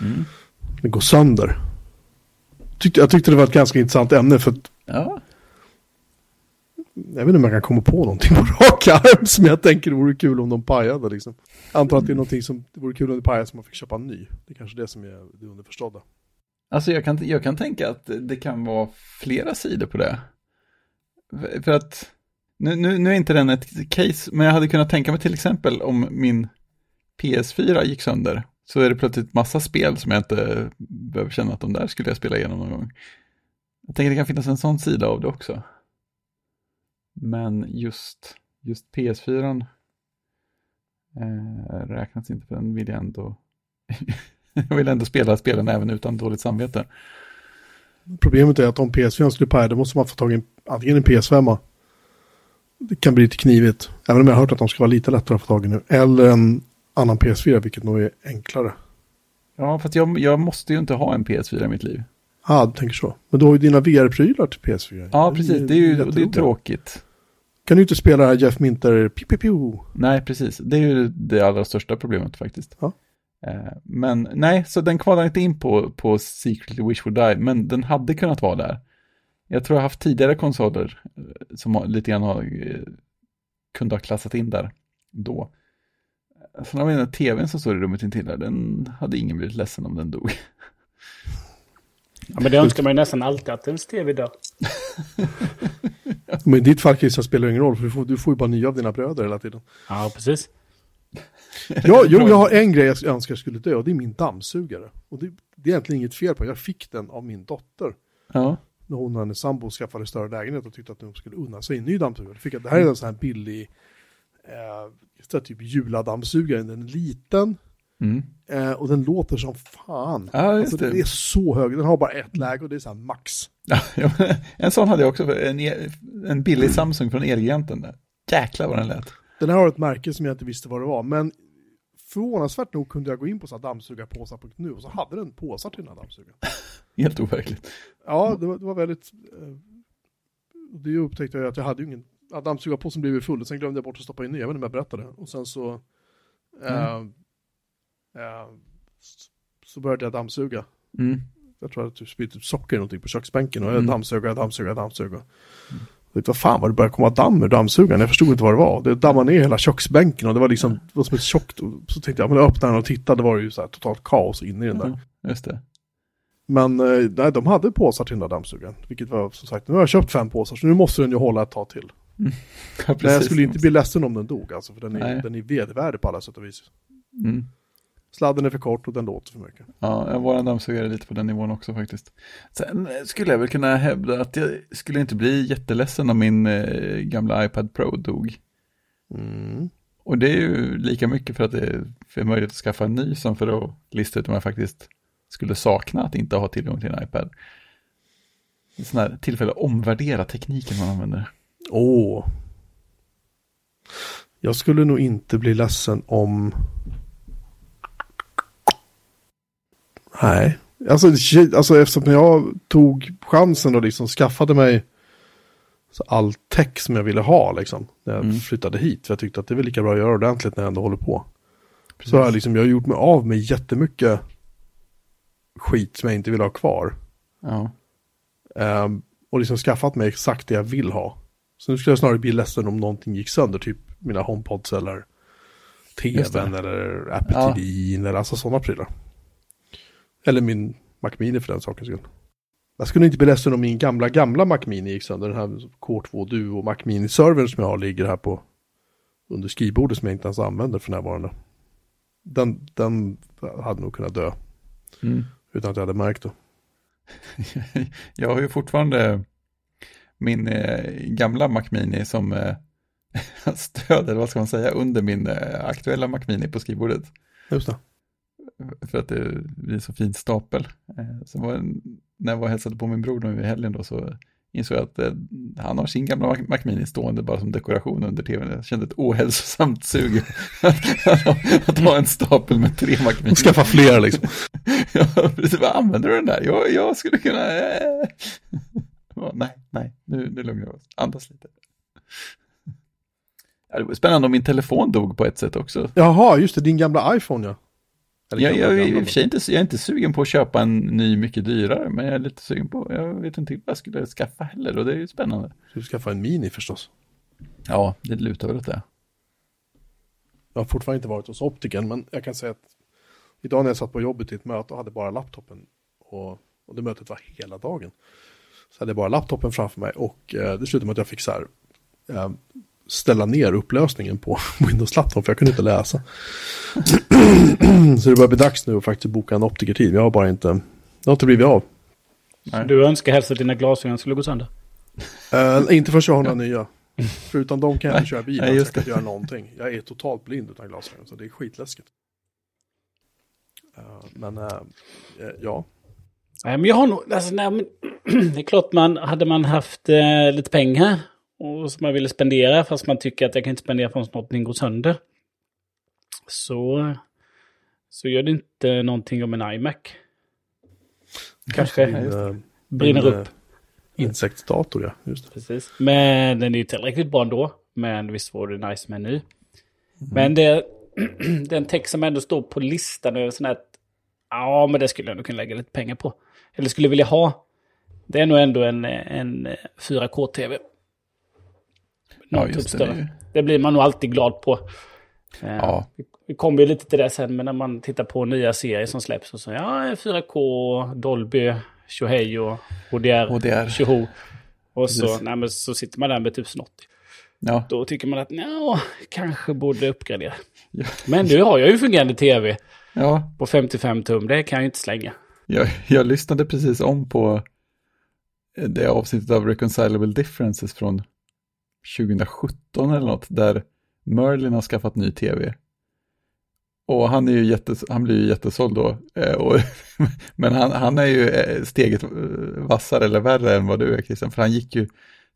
Mm. Det går sönder. Tyckte, jag tyckte det var ett ganska intressant ämne för att Ja, jag vet inte om jag kan komma på någonting på rak arm som jag tänker vore kul om de pajade liksom. Antar att det är någonting som det vore kul om det pajade som man fick köpa en ny. Det är kanske det som är det underförstådda. alltså jag kan, jag kan tänka att det kan vara flera sidor på det. För att, nu, nu, nu är inte den ett case, men jag hade kunnat tänka mig till exempel om min PS4 gick sönder. Så är det plötsligt massa spel som jag inte behöver känna att de där skulle jag spela igenom någon gång. Jag tänker att det kan finnas en sån sida av det också. Men just, just PS4 eh, räknas inte för den vill jag ändå jag vill ändå spela spelen även utan dåligt samvete. Problemet är att om PS4 skulle paja då måste man få tag i antingen en PS5. Det kan bli lite knivigt. Även om jag har hört att de ska vara lite lättare att få tag i nu. Eller en annan PS4 vilket nog är enklare. Ja, för jag, jag måste ju inte ha en PS4 i mitt liv. Ja, ah, du tänker så. Men du har ju dina VR-prylar till PS4. Ja, precis. Det är ju det är tråkigt. Kan du inte spela Jeff Minter, piu, piu, piu. Nej, precis. Det är ju det allra största problemet faktiskt. Ja. Eh, Men nej, så den kvalar inte in på, på Secretly Wish Would Die, men den hade kunnat vara där. Jag tror jag har haft tidigare konsoler eh, som lite grann har, eh, kunde ha klassat in där då. Sen har vi den här tvn som står i rummet intill där, den hade ingen blivit ledsen om den dog. Ja, men det önskar man ju nästan alltid att ens tv dör. Men i ditt fall Christian spelar det ingen roll för du får, du får ju bara nya av dina bröder hela tiden. Ja, precis. Ja, jo, jag har en grej jag önskar skulle dö och det är min dammsugare. Och det, det är egentligen inget fel på, jag fick den av min dotter. Ja, När hon och hennes sambo skaffade större lägenhet och tyckte att de skulle unna sig en ny dammsugare. Fick jag, det här är en sån här billig, eh, typ juladammsugare. Den är liten mm. eh, och den låter som fan. Ja, alltså, det. det är så hög, den har bara ett läge och det är så här max. ja en sån hade jag också, en, en billig Samsung från Elgiganten. Jäklar vad den lät. Den här har ett märke som jag inte visste vad det var, men förvånansvärt nog kunde jag gå in på så här dammsugarpåsar.nu och så hade den påsar till den här dammsugaren. Helt overkligt. Ja, det var, det var väldigt... Eh, det upptäckte jag att jag hade ju ingen... Ja, dammsugarpåsen blev ju full, sen glömde jag bort att stoppa in nya, jag vet inte om jag berättade. Och sen så... Eh, eh, s- så började jag dammsuga. Mm. Jag tror att jag typ spydde typ socker eller någonting på köksbänken och jag Mm. dammsuga, dammsuga, dammsuga. Jag vet vad fan vad det började komma damm ur dammsugaren, jag förstod inte vad det var. Det dammade ner hela köksbänken och det var liksom, det var som ett tjockt, så tänkte jag, men jag öppnade den och tittade, det var ju så här totalt kaos inne i den där. Mm. Just det. Men eh, nej, de hade påsar till den där dammsugaren. Vilket var som sagt, nu har jag köpt fem påsar så nu måste den ju hålla ett tag till. Ja, Men jag precis. skulle inte bli ledsen om den dog alltså, för den är, Nej. den är vedervärdig på alla sätt och vis. Mm. Sladden är för kort och den låter för mycket. Ja, våran dammsugare är lite på den nivån också faktiskt. Sen skulle jag väl kunna hävda att jag skulle inte bli jätteledsen om min eh, gamla iPad Pro dog. Mm. Och det är ju lika mycket för att det är för möjlighet att skaffa en ny som för att lista ut om jag faktiskt skulle sakna att inte ha tillgång till en iPad. Ett sånt här tillfälle att omvärdera tekniken man använder. Åh. Jag skulle nog inte bli ledsen om... Nej. Alltså, alltså eftersom jag tog chansen och liksom skaffade mig så all tech som jag ville ha liksom. När jag Mm. flyttade hit. För jag tyckte att det är väl lika bra att göra ordentligt när jag ändå håller på. Så har jag liksom, jag har gjort mig av med jättemycket skit som jag inte vill ha kvar. Ja, Ehm, och liksom skaffat mig exakt det jag vill ha. Så nu skulle jag snarare bli ledsen om någonting gick sönder, typ mina HomePods eller tvn eller Apple Ja. TV eller alltså sådana prylar. Eller min Mac Mini för den sakens skull. Jag skulle inte bli ledsen om min gamla, gamla Mac Mini gick sönder. Den här K2 Duo Mac Mini-servern som jag har ligger här på under skrivbordet som jag inte ens använder för närvarande. Den, den hade nog kunnat dö Mm. utan att jag hade märkt det. Jag har ju fortfarande min eh, gamla Mac Mini som eh, stöd, eller vad ska man säga, under min eh, aktuella Mac Mini på skrivbordet. Just det. För att det blir så fin stapel. Eh, så var, när jag var och hälsade på min bror nu i helgen då så insåg jag att eh, han har sin gamla Mac, Mini stående bara som dekoration under tvn. Jag kände ett ohälsosamt sug att, att ha en stapel med tre Mac Mini. Skaffa fler liksom. Ja, precis. Vad använder du den där? Jag, jag skulle kunna... eh. Ja, nej, nej, nu, nu lugnar vi oss. Andas lite. Ja, det var spännande om min telefon dog på ett sätt också. Jaha, just det, din gamla iPhone ja. Eller Jag, jag, för sig inte, jag är inte sugen på att köpa en ny mycket dyrare, men jag är lite sugen på, jag vet inte vad jag skulle skaffa heller och det är ju spännande. Du skaffa en Mini förstås. Ja, det lutar väl åt det. Jag har fortfarande inte varit hos optiken, men jag kan säga att idag när jag satt på jobbet i ett möte och hade bara laptopen och, och det mötet var hela dagen. Så hade jag bara laptopen framför mig och eh, det slutade med att jag fick så här, eh, ställa ner upplösningen på Windows-laptop för jag kunde inte läsa. så det börjar bli dags nu att faktiskt boka en optikertid. Jag har bara inte, det har inte blivit av. Nej. Du önskar helst att dina glasögon skulle gå sönder. Eh, inte förrän jag har några nya. Förutom de kan jag inte köra bil, nej, just jag kan inte göra någonting. Jag är totalt blind utan glasögon, så det är skitläskigt. Eh, men eh, ja, Nej, men jag har nog, alltså, nej, men, det är klart man, hade man haft eh, lite pengar och som man ville spendera, fast man tycker att jag kan inte spendera förrän någonting går sönder. Så, så gör det inte någonting om en iMac. Kanske din, eh, brinner din, upp. eh, Insektsdator, ja. Just det. Precis. Men den är ju tillräckligt bra ändå. Men visst vore det nice med en ny. Men det, den text som ändå står på listan över sån här... att, Ja, men det skulle jag nog kunna lägga lite pengar på. Eller skulle vilja ha. Det är nog ändå en, en 4K-TV. Ja, just det. större. det. Det blir man nog alltid glad på. Eh, Ja. Vi, vi kommer ju lite till det sen, men när man tittar på nya serier som släpps och så, ja, 4K, Dolby, Tjohej och HDR, HDR. Tjoho. Och så, Precis. nej, men så sitter man där med 1080. Ja, Då tycker man att, ja, kanske borde uppgradera. Ja. Men nu har jag ju fungerande tv ja. på 55 tum, det kan jag ju inte slänga. Jag, jag lyssnade precis om på det avsnittet av Reconcilable Differences från 2017 eller något, där Merlin har skaffat ny tv. Och han, är ju jättes, han blir ju jättesåld då. Eh, och, men han, han är ju eh, steget eh, vassare eller värre än vad du är Christian, för han gick ju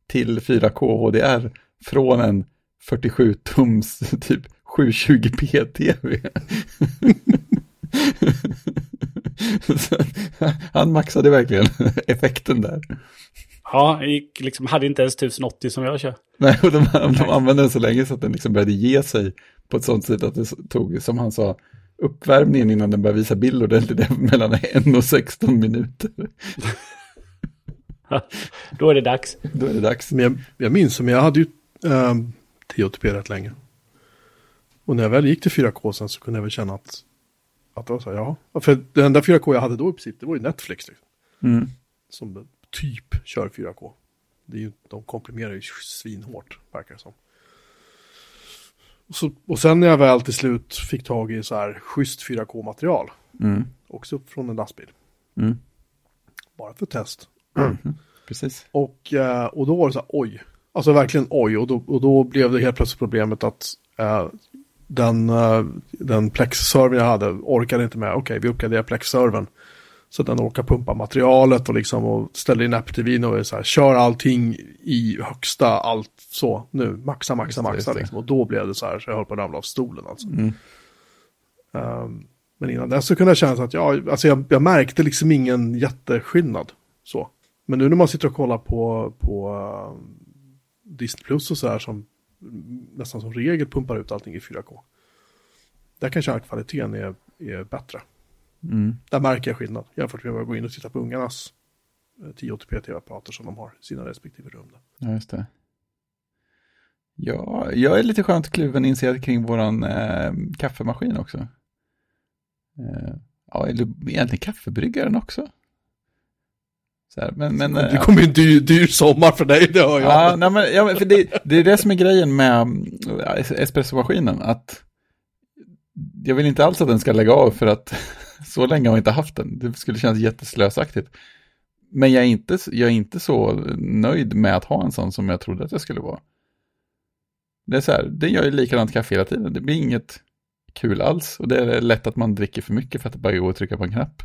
till 4K HDR från en 47-tums typ 720p tv. Han maxade verkligen effekten där. Ja, gick liksom, hade inte ens 1080 som jag kör. Nej, och de, de använde den så länge så att den liksom började ge sig på ett sånt sätt att det tog, som han sa, uppvärmningen innan den började visa bild ordentligt det mellan 1 och 16 minuter. Då är det dags. Då är det dags. Men jag, jag minns som jag hade ju um, 1080p rätt länge. Och när jag väl gick till 4K sen så kunde jag väl känna att, att det var så här, ja. För det enda 4K jag hade då i princip, det var ju Netflix. Liksom, Mm. som typ kör 4K. Det är ju, de komprimerar ju svinhårt, verkar det som. Och, så, och sen när jag väl till slut fick tag i så här schysst 4K-material, Mm. också från en lastbil, Mm. bara för test. Precis. Och, eh, och då var det så här, oj. Alltså verkligen oj. Och då, och då blev det helt plötsligt problemet att eh, den, eh, den Plex-servern jag hade orkade inte med. Okej, vi uppgraderar Plex-servern. Så den orkar pumpa materialet och, liksom, och ställer in App-TVn och är så här, kör allting i högsta, allt så nu, maxa, maxa, Just maxa. det. Liksom. Och då blev det så här, så jag höll på att ramla av stolen alltså. Mm. Ehm, men innan dess så kunde jag känna att ja, alltså jag, jag märkte liksom ingen jätteskillnad. Så. Men nu när man sitter och kollar på, på uh, Disney Plus och så här som nästan som regel pumpar ut allting i 4K. Där kan jag känna att kvaliteten är, är bättre. Mm. Där märker jag skillnad jämfört med att gå in och titta på ungarnas eh, 1080p tv-apparater som de har i sina respektive rum. Där. Ja, just det. Ja, jag är lite skönt kluven inser kring våran eh, kaffemaskin också. Eh, ja, eller egentligen kaffebryggaren också. Så här, men, men, Det eh, kommer ju en dyr, dyr sommar för dig, det hör jag. Ja, nej, men, ja, för det, det är det som är grejen med eh, es- espressomaskinen, att jag vill inte alls att den ska lägga av för att så länge har jag inte haft den. Det skulle kännas jätteslösaktigt. Men jag är, inte, jag är inte så nöjd med att ha en sån som jag trodde att jag skulle vara. Det är så här, det gör ju likadant kaffe hela tiden. Det blir inget kul alls. Och det är lätt att man dricker för mycket för att det bara går att trycka på en knapp.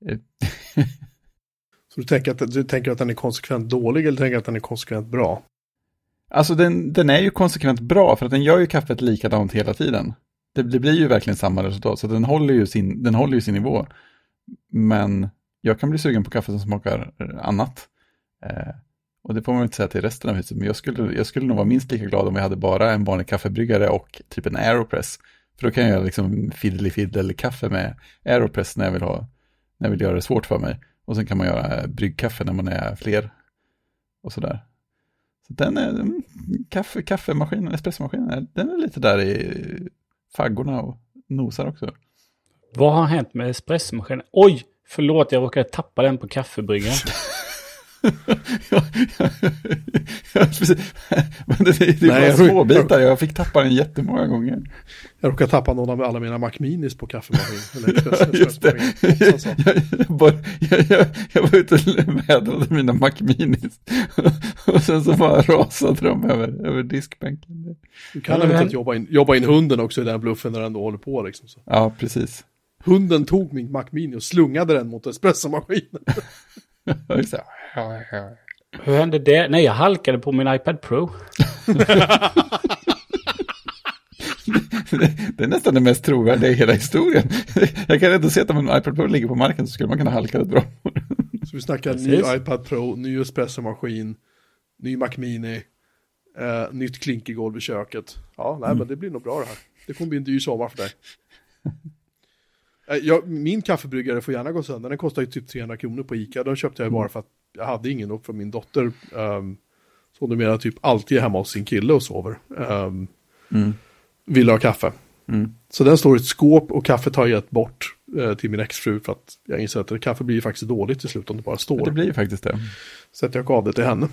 Så du tänker, att, du tänker att den är konsekvent dålig eller tänker att den är konsekvent bra? Alltså den, den är ju konsekvent bra för att den gör ju kaffet likadant hela tiden. Det, det blir ju verkligen samma resultat så den håller, ju sin, den håller ju sin nivå. Men jag kan bli sugen på kaffe som smakar eh, annat. Eh, och det får man inte säga till resten av huset, men jag skulle, jag skulle nog vara minst lika glad om jag hade bara en vanlig kaffebryggare och typ en Aeropress. För då kan jag göra liksom fiddly fiddle kaffe med Aeropress när jag vill ha, när jag vill göra det svårt för mig. Och sen kan man göra bryggkaffe när man är fler. Och sådär. Så den är, mm, kaffe, kaffemaskinen, espressomaskinen, den är lite där i faggorna och nosar också. Vad har hänt med espressomaskinen? Oj! Förlåt, jag råkade tappa den på kaffebryggaren. ja, ja. Men det, det, det Nej, var jag- små bitar, jag fick tappa den jättemånga gånger. Jag råkade tappa någon av alla mina Macminis på kaffemaskin. Eller espresso- Just det. Jag, jag, jag, bara, jag, jag, jag var ute och vädrade mina Macminis. Och sen så bara rasade de över, över diskbänken. Du kan eventuellt hur? jobba in, jobba in hunden också i den bluffen när den då håller på liksom. Så. Ja, precis. Hunden tog min Macmini och slungade den mot espressomaskinen. Hur hände det? Nej, jag halkade på min iPad Pro. Det är nästan det mest trovärdiga i hela historien. Jag kan inte se att om en iPad Pro ligger på marken så skulle man kunna halka det bra. Så vi snackar Precis. ny iPad Pro, ny espressomaskin, ny Macmini, eh, nytt klinkergolv i köket. Ja, nej men det blir nog bra det här. Det kommer bli en dyr sommar för dig. Eh, jag, min kaffebryggare får gärna gå sönder, den kostar ju typ 300 kronor på Ica. Den köpte jag bara för att jag hade ingen och för min dotter, um, som numera typ alltid är hemma hos sin kille och sover, um, Mm. ville ha kaffe. Mm. Så den står i ett skåp och kaffet har jag gett bort eh, till min exfru för att jag inser att kaffe blir faktiskt dåligt till slut om det bara står. Det blir ju faktiskt det. Så att jag gav det till henne.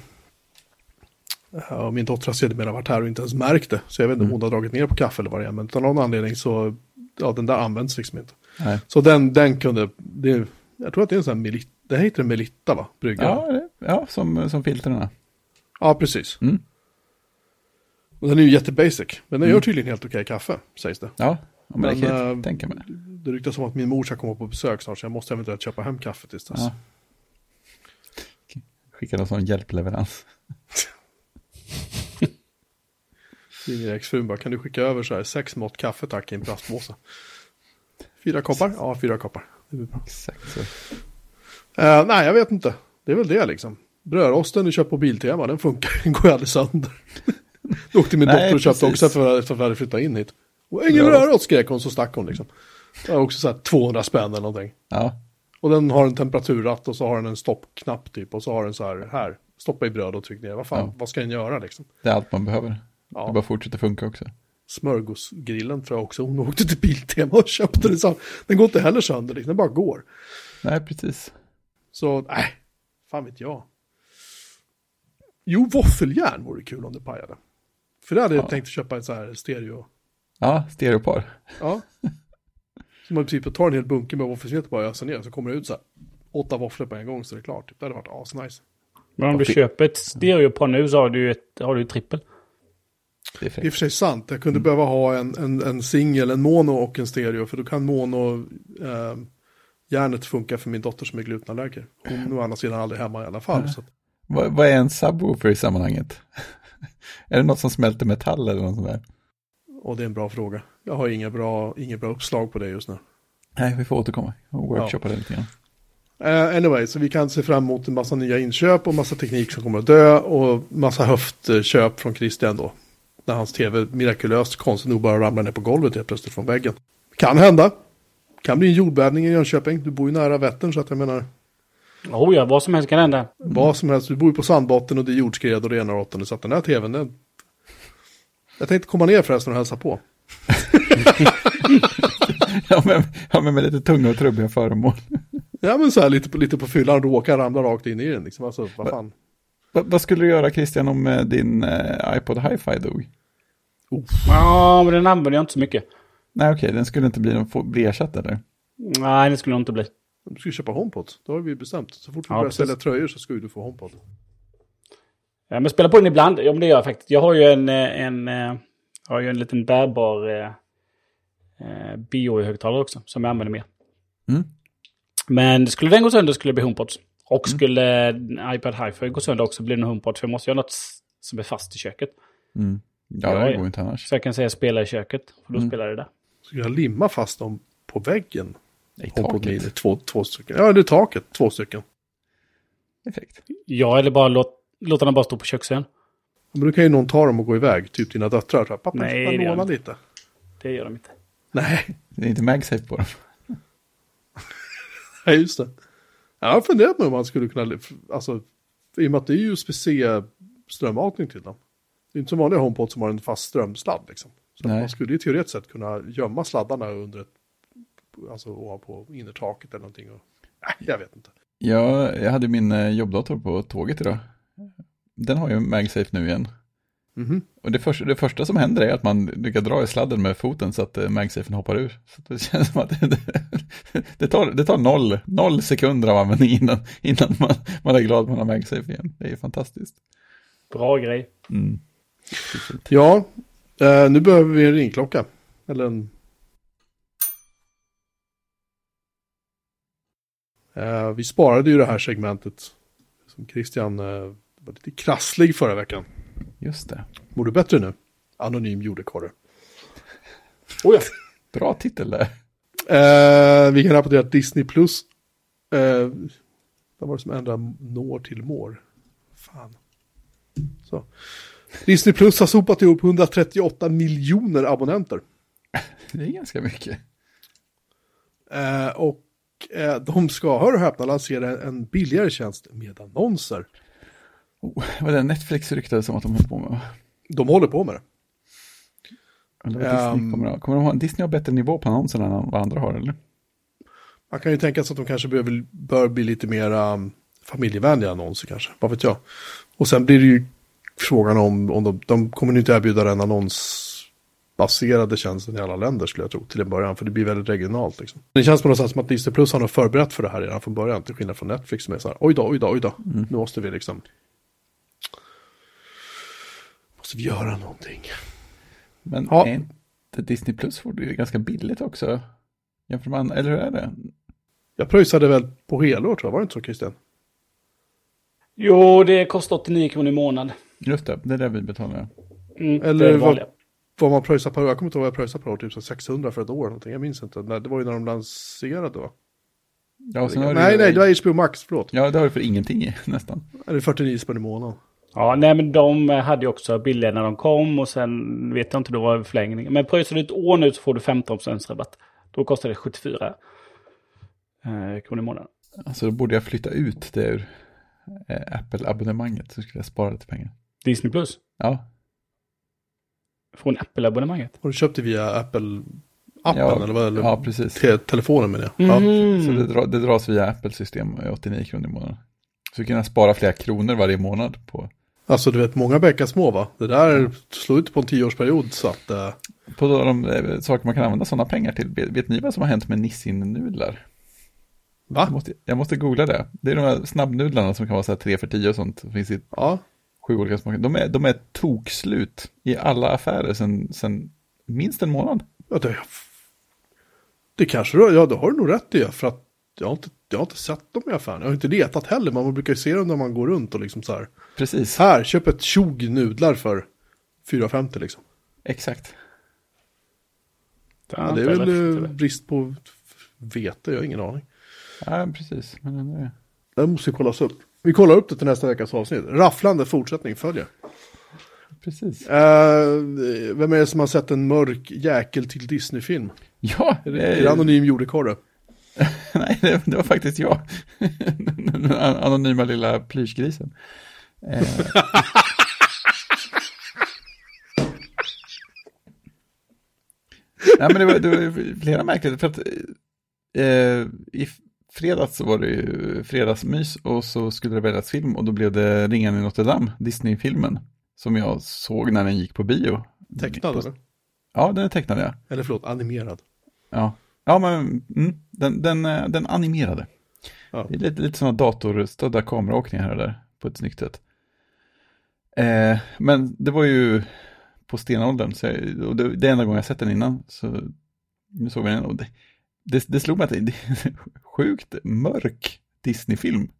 Och min dotter har sedermera varit här och inte ens märkt det. Så jag vet inte om hon har dragit ner på kaffe eller vad det är. Men av någon anledning så, ja den där används liksom inte. Nej. Så den, den kunde, det, jag tror att det är en sån här Melitta, det heter Melitta va? Brygga. Ja, det, ja som, som filtrerna. ja precis. Mm. Och den är ju jättebasic. Men den gör tydligen helt okej kaffe, sägs det. Ja, ja men, det kan jag äh, tänka mig. Det ryktas om att min mor ska komma på besök snart så jag måste eventuellt köpa hem kaffe tills dess. Ja. Skicka någon sån hjälpleverans. Ringer exfrun bara, kan du skicka över så här sex mått kaffe tack i en plastpåse? Fyra koppar? Ja, fyra koppar. Det blir bra. Exakt så. Eh, nej, jag vet inte. Det är väl det liksom. Brödrosten du köpt på Biltema, den funkar, den går ju aldrig sönder. Då åkte min dotter och köpte precis. också för, för att vi hade flyttat in hit. Och ingen brödrost skrek hon, så stack hon liksom. Det var också så här 200 spänn eller någonting. Ja, Och den har en temperaturratt och så har den en stoppknapp typ. Och så har den så här, här, stoppa i bröd och tryck ner. Vad fan, Ja. vad ska den göra liksom? det är allt man behöver. Ja. Det bara fortsätter funka också. Smörgåsgrillen tror jag också. Hon åkte till Biltema och köpte den. Så den går inte heller sönder, liksom. den bara går. Nej, precis. Så, nej, fan vet jag. Jo, våffeljärn vore kul om det pajade. För det hade jag Ja. tänkt köpa en så här stereo. Ja, stereopar. Ja. Så man typ tar en hel bunke med våffelsmet och bara öser ner. Så kommer det ut så här åtta våfflor på en gång så det är klart. Typ. Det hade varit asnice. Men om du köper ett stereopar nu så har du ju ett, har du ju trippel. Det är är i och för sig sant. Jag kunde behöva ha en, en, en singel, en mono och en stereo. För då kan mono eh, järnet funka för min dotter som är glutenallergiker. Hon är å andra sidan aldrig hemma i alla fall. Att, Vad, vad är en subwoofer i sammanhanget? är det något som smälter metall eller något sånt där? och det är en bra fråga. Jag har inga bra, inga bra uppslag på det just nu. Nej, vi får återkomma och workshoppa det lite grann. Eh, anyway, så vi kan se fram emot en massa nya inköp och massa teknik som kommer att dö och massa höftköp från Christian då. När hans tv mirakulöst konstigt nog bara ramlar ner på golvet helt plötsligt från väggen. Kan hända. Kan bli en jordbävning i Jönköping. Du bor ju nära Vättern så att jag menar Oh ja, vad som helst kan hända. vad som helst. Du bor ju på sandbotten och det är jordskred och det ena och åttonde. Så att den här tvn, den, Jag tänkte komma ner förresten och hälsa på. ja, men, ja, men med lite tunga och trubbiga föremål. Ja, men så här lite på, lite på fyllan, råkar ramla rakt in i den liksom. Alltså, vad fan. Va, vad skulle du göra Christian om eh, din eh, iPod Hi-Fi dog? Ja, men den använder jag inte så mycket. Nej, okej, den skulle inte bli, någon- få- bli ersatt eller? Nej, det skulle nog inte bli. Du ska ju köpa HomePod, det har vi bestämt. Så fort vi Ja, börjar precis. sälja tröjor så ska ju du få HomePod. Ja, men spela på den ibland. Ja, men det gör jag faktiskt. Jag har ju en, eh, en, eh, jag har ju en liten bärbar eh, bio-högtalare också, som jag använder mer. Mm. Men skulle den gå sönder skulle det bli HomePods. Och skulle eh, iPad Hi-Fi gå sönder också blir det nog HomePods. För jag måste göra något som är fast i köket. Mm. Ja, det går inte annars. Så jag kan säga spela i köket. För då Mm. spelar det där. Ska jag limma fast dem på väggen? I HomePod Mini, taket. två, två stycken. Ja, det är taket, två stycken. Perfekt. Ja, eller bara låt, låta den bara stå på köksön. Men då kan ju någon ta dem och gå iväg, typ dina döttrar. Så här, Pappa, Nej, gör låna de lite. Det gör de inte. Nej, Det är inte MagSafe på dem. nej, just det. Jag har funderat på om man skulle kunna, alltså, i och med att det är USB-C strömmatning till dem. Det är inte som vanliga HomePod som har en fast strömsladd liksom. Så man skulle ju teoretiskt sett kunna gömma sladdarna under ett, alltså ovanpå innertaket eller någonting. Och, nej, jag vet inte. Ja, jag hade min eh, jobbdator på tåget idag. Den har ju MagSafe nu igen. Mhm. Och det första, det första som händer är att man lyckas dra i sladden med foten så att eh, MagSafen hoppar ur. Så det känns som att det, det, tar, det tar noll, noll sekunder av användning innan, innan man, man är glad att man har MagSafe igen. Det är ju fantastiskt. Bra grej. Mm. Ja, eh, nu behöver vi en ringklocka. Eller en... Eh, vi sparade ju det här segmentet som Christian eh, var lite krasslig förra veckan. Just det. Mår du bättre nu? Anonym jordekorre. Oh ja. Bra titel där. Eh, vi kan rapportera att Disney Plus, eh, vad var det som ändrade når till mår? Fan. Så. Disney Plus har sopat ihop 138 miljoner abonnenter. Det är ganska mycket. Eh, och eh, de ska, hör och häpna, lansera en billigare tjänst med annonser. Oh, vad det Netflix ryktades som att de höll på med. va? De håller på med det. Eller Disney Ehm. kommer, att- kommer de ha, Disney har bättre nivå på annonserna än vad andra har eller? Man kan ju tänka sig att de kanske behöver, bör bli lite mer um, familjevänliga annonser kanske, vad vet jag. Och sen blir det ju frågan om, om de, de kommer inte erbjuda den annonsbaserade tjänsten i alla länder skulle jag tro till en början, för det blir väldigt regionalt liksom. Det känns på något sätt som att Disney Plus har förberett för det här redan från början, till skillnad från Netflix som är så här, oj då, oj då, oj då, nu måste vi liksom, måste vi göra någonting. Men Ja. är inte Disney Plus får du ju ganska billigt också? Jämfört med eller hur är det? Jag pröjsade väl på helår tror jag, var det inte så Christian? Jo, det kostar 89 kronor i månaden. Just det, det är det vi betalar. Mm, Eller vad- vad man pröjsar per år. Jag kommer inte ihåg vad jag pröjsade per år, typ så 600 för ett år eller någonting. Jag minns inte. Nej, det var ju när de lanserade va? Ja, nej, nej, det var HBO Max, förlåt. Ja, det har du för ingenting i, nästan. Eller 49 spänn i månaden. Ja, nej men de hade ju också billiga när de kom och sen vet jag inte, då var det förlängning. Men pröjsar du ett år nu så får du 15% rabatt. Då kostar det 74 eh, kronor i månaden. Alltså då borde jag flytta ut det ur eh, Apple-abonnemanget så skulle jag spara lite pengar. Disney Plus. Ja, Från Apple-abonnemanget. Har du köpt det via Apple-appen ja, eller vad? Eller ja precis. te- telefonen menar jag. Ja. Mhm. Så det, dra, det dras via Apple-system med 89 kronor i månaden. Så du kan spara flera kronor varje månad på, Alltså du vet, många bäckar små va? Det där slår ut på en tioårsperiod så att... eh, på de eh, saker man kan använda sådana pengar till. Vet, ni vad som har hänt med Nissin-nudlar? Jag va? måste, jag måste googla det. Det är de här snabbnudlarna som kan vara så här 3 för 10 och sånt. Det finns i Ja. sju olika smaker. De är, de är tokslut i alla affärer sedan, sedan minst en månad. ja det, det kanske du, ja det har du nog rätt i. För att jag har inte, jag har inte sett dem i affären. Jag har inte letat heller. Man brukar ju se dem när man går runt och liksom så här. Precis, Här, köp ett tjog nudlar för 4,50 liksom. exakt. Ja, det är väl eh, brist på vete, jag har ingen aning. Ja, precis. Men ändå är- Det måste kollas upp. Vi kollar upp det till nästa veckas avsnitt. Rafflande fortsättning följer. precis. Eh, vem är det som har sett en mörk jäkel till Disney-film? Ja, Är det det, är det anonym jordekorre? Nej, det, det var faktiskt jag. Den anonyma lilla plyschgrisen. Eh, Nej, men det var, det var flera märkligt. För att eh, i fredags så var det ju fredagsmys och så skulle det väljas film och då blev det Ringen i Notre Dame, Disney-filmen. Som jag såg när den gick på bio. Tecknad eller? Ja, den är tecknad ja. Eller förlåt, animerad. Ja, ja men mm, den, den, eh, den animerade. Ja. Det är lite, lite sådana datorstödda kameraåkningar här och där på ett snyggt sätt. Eh, men det var ju på stenåldern, så jag, och det, det är enda gången jag sett den innan. Så nu såg vi den och det, det, det slog mig att det, är en sjukt mörk Disney-film.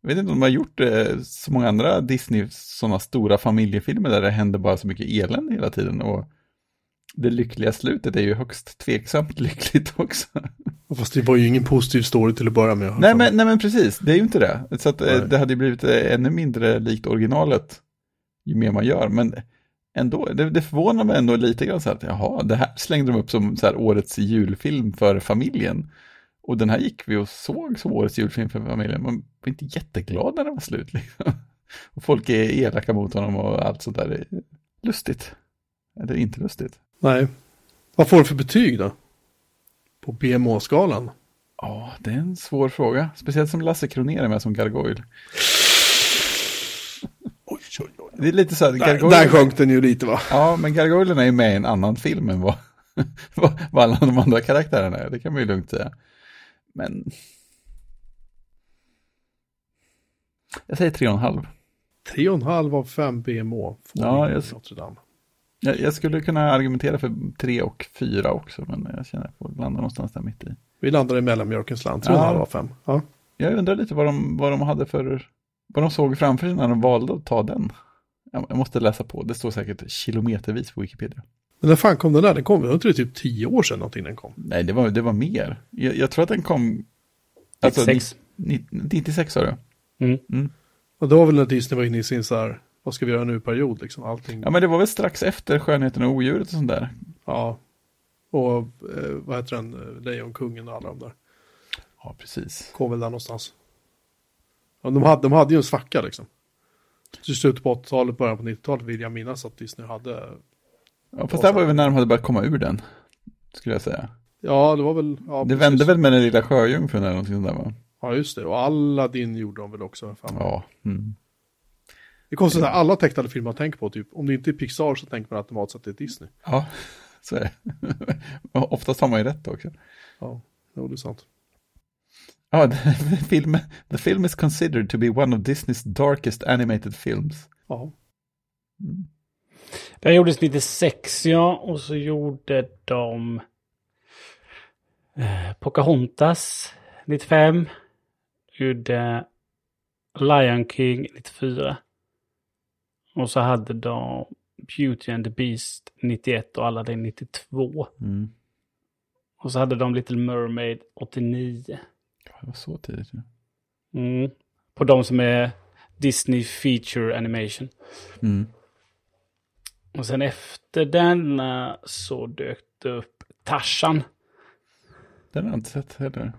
Jag vet inte om de har gjort eh, så många andra Disney, sådana stora familjefilmer där det händer bara så mycket elände hela tiden. Och det lyckliga slutet är ju högst tveksamt lyckligt också. Fast det var ju ingen positiv story till att börja med. Nej men, nej men precis, det är ju inte det. Så att, eh, det hade ju blivit eh, ännu mindre likt originalet ju mer man gör. Men ändå, det, det förvånar mig ändå lite grann så att jaha, det här slängde de upp som så här, årets julfilm för familjen. Och den här gick vi och såg som årets julfilm för familjen. Man var inte jätteglad när den var slut. Liksom. Och folk är elaka mot honom och allt sånt där. Lustigt. Eller inte lustigt. Nej. Vad får du för betyg då? På BMO-skalan? Ja, det är en svår fråga. Speciellt som Lasse Kronér är med som Gargoyle. Oj, oj, oj. Det är lite så här, Där, där sjönk den ju lite va? Ja, men Gargoylerna är ju med i en annan film än vad, vad, alla de andra karaktärerna är. Det kan man ju lugnt säga. Men... Jag säger tre och en halv. Tre och en halv av fem BMO. får Ja, jag- Notre Dame. Jag, jag skulle kunna argumentera för tre och fyra också, men jag känner att jag får landa någonstans där mitt i. Vi landade i mellanmjölkens land. Tre och en Ja. halv av fem. Ja. Jag undrar lite vad de, vad de hade för, vad de såg framför sig när de valde att ta den. Jag, jag måste läsa på, det står säkert kilometervis på Wikipedia. Men när fan kom den där? Den kom, var inte det typ tio år sedan någonting den kom? Nej, det var, det var mer. Jag, jag tror att den kom... Alltså, 96. ni- ni- 96 sa du? Mm. Mm. Och det var väl när Disney var inne i sin så här, vad ska vi göra nu-period liksom. Allting. Ja, men det var väl strax efter Skönheten och odjuret och sånt där. Ja. Och eh, vad heter den? Eh, Lejonkungen och alla de där. Ja, precis. Kom väl där någonstans. Ja, de, hade, de hade ju en svacka liksom. Så slutet på 80-talet, början på 90-talet vill jag minnas att Disney hade. Ja, fast det här var väl när de hade börjat komma ur den, skulle jag säga. Ja, det var väl. Ja, det precis. vände väl med den lilla sjöjungfrun eller någonting sånt där, va? Ja, just det. Och Aladdin gjorde de väl också. Ja. Mm. Det är konstigt att alla tecknade filmer man tänker på, typ. Om det inte är Pixar så tänker man automatiskt att det är Disney. Ja, så är det. Oftast har man ju rätt också. Ja, jo, det är sant. Ja, the film, the film is considered to be one of Disneys darkest animated films. Ja. Mm. Den gjordes 96 ja, och så gjorde de eh, Pocahontas 95. Gjorde Lion King 94. Och så hade de Beauty and the Beast 91 och Aladdin 92. Mm. Och så hade de Little Mermaid 89. Ja, Det var så tidigt. Ja. Mm. På de som är Disney Feature Animation. Mm. Och sen efter denna så dök det upp Tarzan. Den har jag inte sett heller.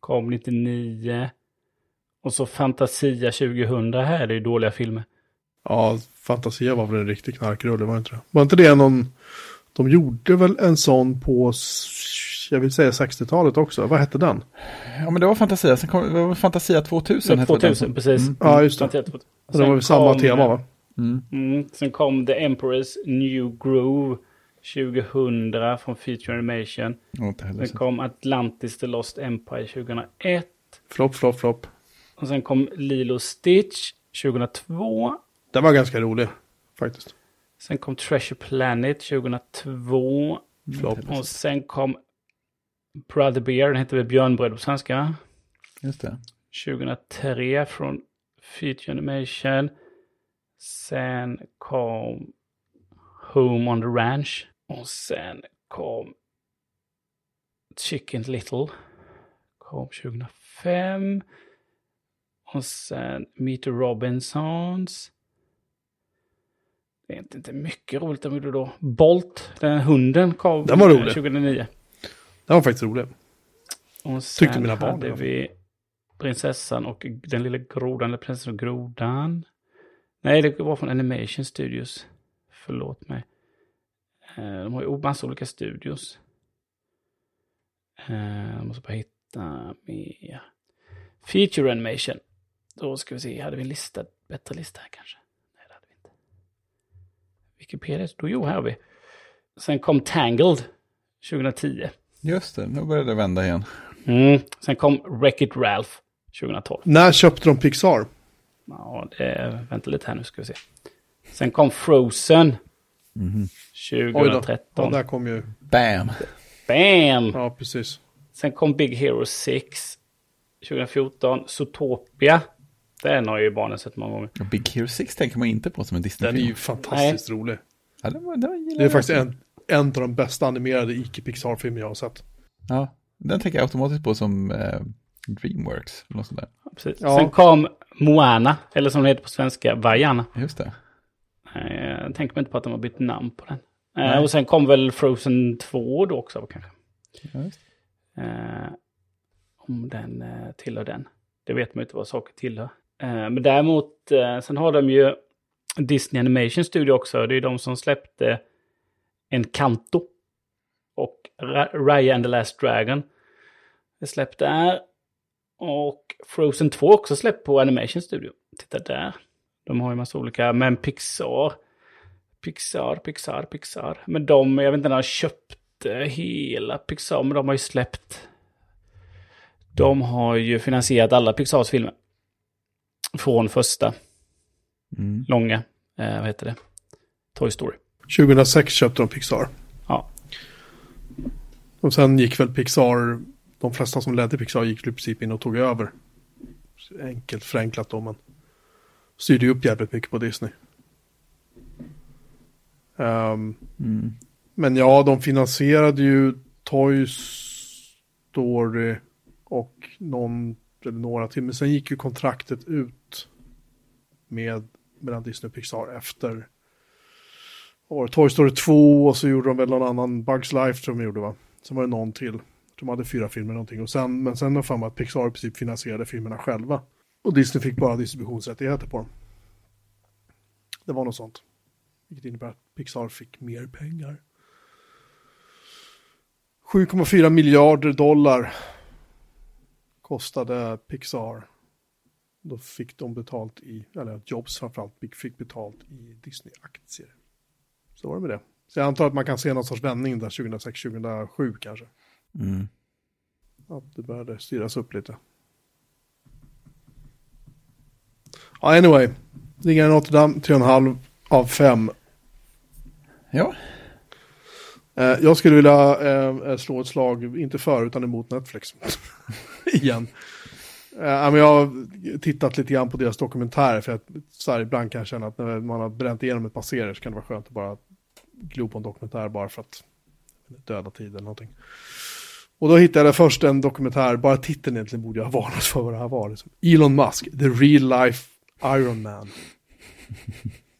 Kom 99. Och så Fantasia 2000. Här är ju dåliga filmer. Ja, Fantasia var väl en riktig knarkrulle, var det inte det? Var inte det någon... De gjorde väl en sån på, jag vill säga 60-talet också. Vad hette den? Ja, men det var Fantasia. Sen kom det var Fantasia 2000. hette den. 2000, precis. Mm. Ja, just det. Fantasia 2000. Det var väl samma kom- tema va? Mm. Mm, sen kom The Emperor's New Groove 2000 från Feature Animation. Heller Sen kom Atlantis The Lost Empire 2001. Flopp, flopp, flopp. Och sen kom Lilo Stitch 2002. Den var ganska rolig, faktiskt. Sen kom Treasure Planet 2002. Flopp. Och sen kom Brother Bear, den heter väl Björnbröd på svenska. Just det. 2003 från Feature Animation. Sen kom Home on the Ranch. Och sen kom Chicken Little. Kom 2005. Och sen Meet the Robinsons. Det är inte, inte mycket roligt de gjorde då. Bolt, den hunden, kom Den var rolig. 2009. Den var faktiskt rolig. Och sen Tyckte mina barn hade vi prinsessan och den lilla grodan, eller prinsessan och grodan. Nej, det var från Animation Studios. Förlåt mig. Eh, de har ju massa olika studios. Eh, jag måste bara hitta mer. Feature animation. Då ska vi se, hade vi en lista, bättre lista här kanske? Nej, det hade vi inte. Wikipedia, då jo, här har vi. Sen kom Tangled 2010. Just det, nu började det vända igen. Mm. Sen kom Wreck-It Ralph 2012. När köpte de Pixar? Ja, det, vänta lite här nu ska vi se. Sen kom Frozen. Oj då. 2013. Ja, där kom ju... Bam! Bam! Ja, precis. Sen kom Big Hero 6 2014. Zootopia. Den har ju barnen sett många gånger. Big Hero 6 tänker man inte på som en Den är Disney-film. ju fantastiskt rolig. Ja, den var, den var Det är faktiskt en, en av de bästa animerade icke-Pixar-filmer jag har sett. Ja, den tänker jag automatiskt på som eh, Dreamworks. Eller något sånt där. Precis. Ja. Sen kom Moana, eller som det heter på svenska, Vaiana. Just det. Jag tänker mig inte på att de har bytt namn på den. Nej. Eh, och sen kom väl Frozen 2 då också kanske. Ja, just. Eh, om den eh, tillhör den. Det vet man ju inte vad saker tillhör. Eh, men däremot, eh, sen har de ju Disney Animation Studio också. Det är de som släppte Encanto. Och Raya and the Last Dragon. Det släppte där. Och Frozen 2 också släppt på Animation Studio. Titta där. De har ju massa olika, men Pixar. Pixar, Pixar, Pixar. Men de, jag vet inte när de köpte eh, hela Pixar, men de har ju släppt. De har ju finansierat alla Pixars filmer. Från första, Mm. långa, eh, vad heter det? Toy Story. 2006 köpte de Pixar. Ja. Och sen gick väl Pixar, de flesta som ledde Pixar gick i princip in och tog över. Enkelt förenklat då, men styrde ju upp jävligt mycket på Disney. Ehm, Mm. men ja, de finansierade ju Toy Story och någon eller några till. Men sen gick ju kontraktet ut med mellan Disney och Pixar efter var Toy Story 2 och så gjorde de väl någon annan Bugs Life tror de gjorde va. Sen var det någon till. De hade fyra filmer någonting. Och sen, men sen har jag för mig att Pixar i princip finansierade filmerna själva. Och Disney fick bara distributionsrättigheter på dem. Det var något sånt. Vilket innebär att Pixar fick mer pengar. 7,4 miljarder dollar kostade Pixar. Då fick de betalt i, eller Jobs framförallt, fick betalt i Disney-aktier. Så var det med det. Så jag antar att man kan se någon sorts vändning där 2006-2007 kanske. Mm. Att det började styras upp lite. Ja, anyway. Ringaren Notre Dame 3,5 av 5. Ja, jag skulle vilja eh, slå ett slag, inte för utan emot Netflix. Igen. Eh, men jag har tittat lite grann på deras dokumentärer för att så här, ibland kan jag känna att när man har bränt igenom ett par serier så kan det vara skönt att bara glo på en dokumentär bara för att döda tid eller någonting. Och då hittade jag först en dokumentär, bara titeln egentligen borde jag ha varnat för vad det här var. Liksom. Elon Musk, the real life Iron Man.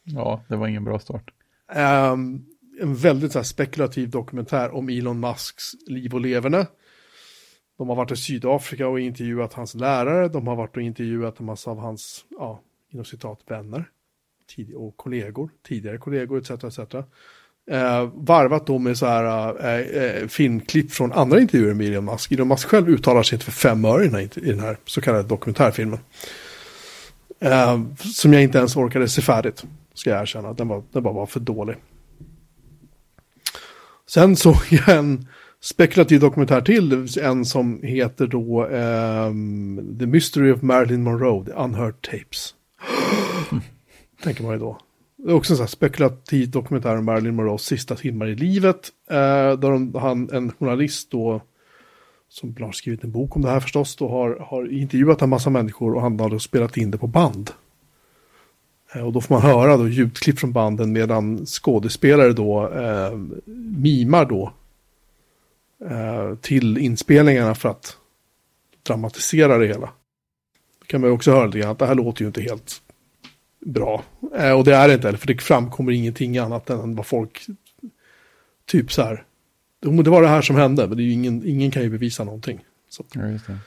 ja, det var ingen bra start. Ehm, en väldigt så här, spekulativ dokumentär om Elon Musks liv och leverne. De har varit i Sydafrika och intervjuat hans lärare. De har varit och intervjuat en massa av hans, ja, inom citat, vänner. Tid och kollegor, tidigare kollegor etc. etc. Eh, varvat då med så här eh, eh, filmklipp från andra intervjuer med Elon Musk. Elon Musk själv uttalar sig inte för fem öre i den här, i den här så kallade dokumentärfilmen. Eh, som jag inte ens orkade se färdigt, ska jag erkänna. Den var, den bara var för dålig. Sen såg jag en spekulativ dokumentär till, en som heter då ehm, The Mystery of Marilyn Monroe, The Unheard Tapes. Tänker man ju då. Det är också en sån här spekulativ dokumentär om Marilyn Monroes sista timmar i livet. Eh, där de, han, en journalist då, som har skrivit en bok om det här förstås, då har, har intervjuat en massa människor och han har då spelat in det på band. Eh, och då får man höra då ljudklipp från banden medan skådespelare då eh, mimar då eh, till inspelningarna för att dramatisera det hela. Då kan man ju också höra lite grann att det här låter ju inte helt bra. Eh, och det är det inte heller, för det framkommer ingenting annat än vad folk typ så här. Det var det här som hände, men det är ju ingen, ingen kan ju bevisa någonting. Så Ja, just det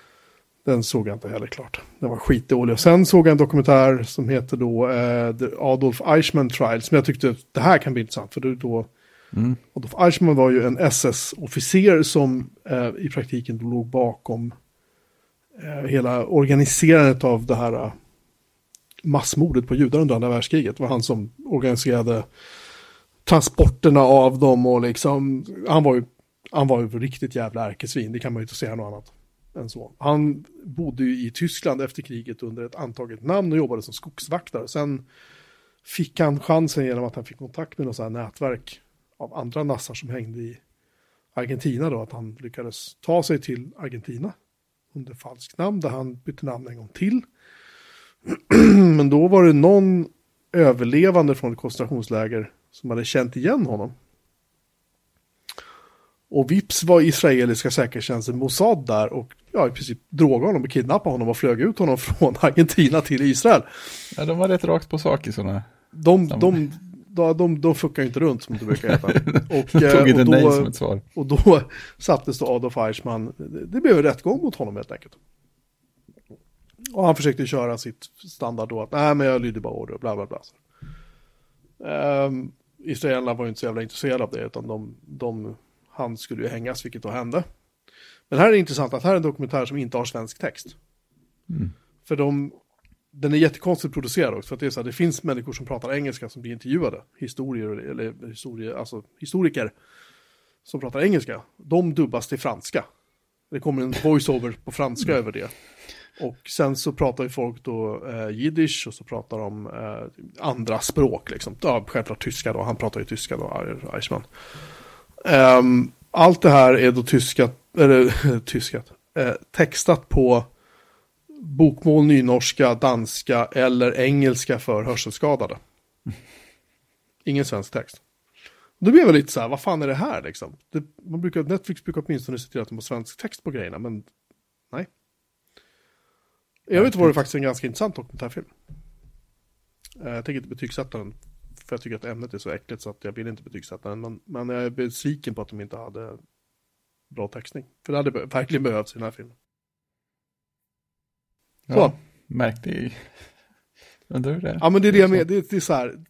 den såg jag inte heller klart. Den var skitdålig. Och sen såg jag en dokumentär som heter då eh, The Adolf Eichmann Trial. Som jag tyckte det här kan bli intressant. För det då Mm. Adolf Eichmann var ju en SS-officer som eh, i praktiken då låg bakom eh, hela organiserandet av det här eh, massmordet på judar under andra världskriget. Det var han som organiserade transporterna av dem och liksom, han var ju, han var ju riktigt jävla ärkesvin, det kan man ju inte säga något annat än så. Han bodde ju i Tyskland efter kriget under ett antaget namn och jobbade som skogsvaktare. Sen fick han chansen genom att han fick kontakt med något här nätverk av andra nassar som hängde i Argentina då, att han lyckades ta sig till Argentina under falskt namn, där han bytte namn en gång till. Men då var det någon överlevande från ett koncentrationsläger som hade känt igen honom. Och vips var israeliska säkerhetstjänsten Mossad där och ja, i princip drogade honom och kidnappade honom och flög ut honom från Argentina till Israel. Ja, de var rätt rakt på sak i sådana. De, De- de, de, de, de fuckar ju inte runt som det brukar heta. Och, eh, tog inte och nej som ett svar. och då sattes då Adolf Eichmann, det blev en rättgång mot honom helt enkelt. Och han försökte köra sitt standard då att nej men jag lydde bara order bla bla bla. Um, Israelerna var ju inte så jävla intresserade av det utan de, de, han skulle ju hängas vilket då hände. Men här är det intressant att här är en dokumentär som inte har svensk text. Mm. För de, den är jättekonstigt producerad också. För att det, är så här, det finns människor som pratar engelska som blir intervjuade. Historier, eller historier, alltså historiker som pratar engelska. De dubbas till franska. Det kommer en voiceover på franska över det. Och sen så pratar ju folk då eh, jiddisch och så pratar de eh, andra språk liksom. Ja, självklart tyska då, han pratar ju tyska då, Eichmann. Ehm, allt det här är då tyskat, eller tyskat, eh, textat på bokmål, nynorska, danska eller engelska för hörselskadade. Ingen svensk text. Då blir jag väl lite så här, vad fan är det här liksom? Det, man brukar, Netflix brukar åtminstone se till att de har svensk text på grejerna, men nej. Jag vet var det faktiskt en ganska intressant dokumentärfilm. Eh, Jag tänker inte betygsätta den, för jag tycker att ämnet är så äckligt så att jag vill inte betygsätta den. Men, men jag är besviken på att de inte hade bra textning. För det hade verkligen behövts i den här filmen. Så. Ja, märkte ju. Undrar hur det. Ja men det är det jag menar, det, det är så här,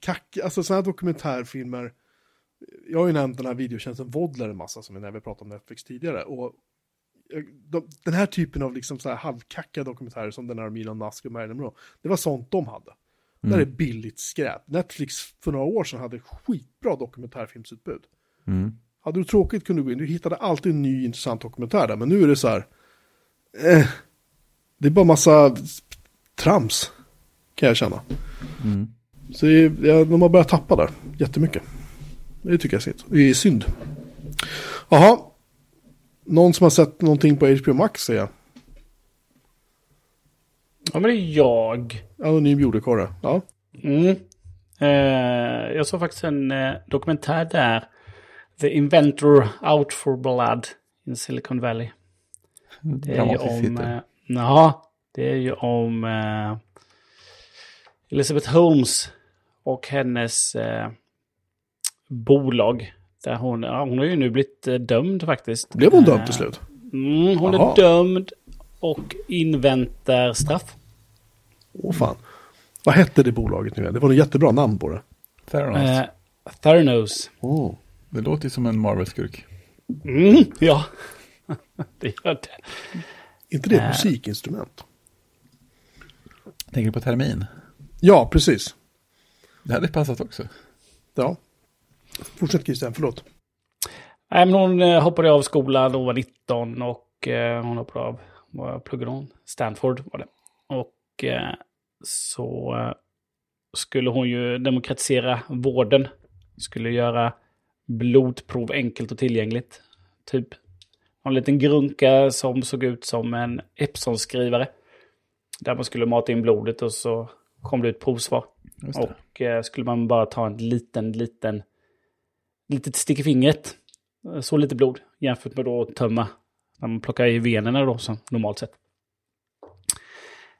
kack, alltså sådana här dokumentärfilmer, jag har ju nämnt den här videotjänsten Vodler en massa som vi när vi pratade om Netflix tidigare, och jag- de, den här typen av liksom så här halvkacka dokumentärer som den här om Elon Musk och Marilyn Monroe, det var sånt de hade. Det här är billigt skräp. Netflix för några år sedan hade skitbra dokumentärfilmsutbud. Mm. Hade du tråkigt kunde du gå in, du hittade alltid en ny intressant dokumentär där, men nu är det så här, eh, det är bara massa trams, kan jag känna. Mm. Så ja, de har börjat tappa där, jättemycket. Det tycker jag är synd. Det är synd. Jaha, någon som har sett någonting på HBO Max säger jag. Ja, men det är jag. Anonym jordekorre. Ja. Mm. Eh, jag såg faktiskt en eh, dokumentär där. The Inventor Out for Blood in Silicon Valley. Det är ju om... Eh, ja, det är ju om eh, Elizabeth Holmes och hennes eh, bolag. Där hon, ja, hon har ju nu blivit eh, dömd faktiskt. Blev hon dömd Eh, till slut? Mm, hon Jaha. är dömd och inväntar straff. Åh fan. Vad hette det bolaget nu? Det var ett jättebra namn på det. Theranos. Eh, Theranos. Oh. Det låter ju som en Marvel-skurk. Mm, ja, det gör det. inte det ett Äh. musikinstrument? Tänker du på termin? Ja, precis. Det hade passat också. Ja. Fortsätt Christian, förlåt. Nej, men hon eh, hoppade av skolan hon var 19 och eh, hon hoppade av, vad pluggade hon? Stanford var det. Och eh, så eh, skulle hon ju demokratisera vården. Skulle göra blodprov enkelt och tillgängligt. Typ en liten grunka som såg ut som en Epson-skrivare. Där man skulle mata in blodet och så kom det ut provsvar. Och eh, skulle man bara ta en liten, liten, litet stick i fingret. Så lite blod jämfört med då att tömma. När man plockar i venerna då som normalt sett.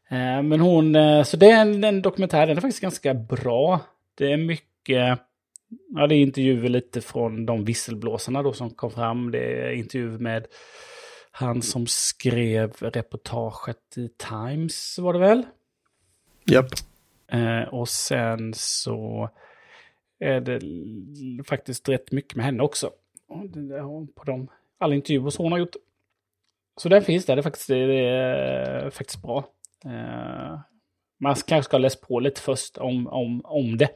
Eh, men hon, eh, så det är en, en dokumentär, den är faktiskt ganska bra. Det är mycket, ja det är intervjuer lite från de visselblåsarna då som kom fram. Det är intervjuer med han som skrev reportaget i Times var det väl? Japp. Eh, och sen så är det faktiskt rätt mycket med henne också. På de, alla intervjuer som hon har gjort. Så den finns där, det är faktiskt, det är faktiskt bra. Eh, man kanske ska ha läst på lite först om, om, om det.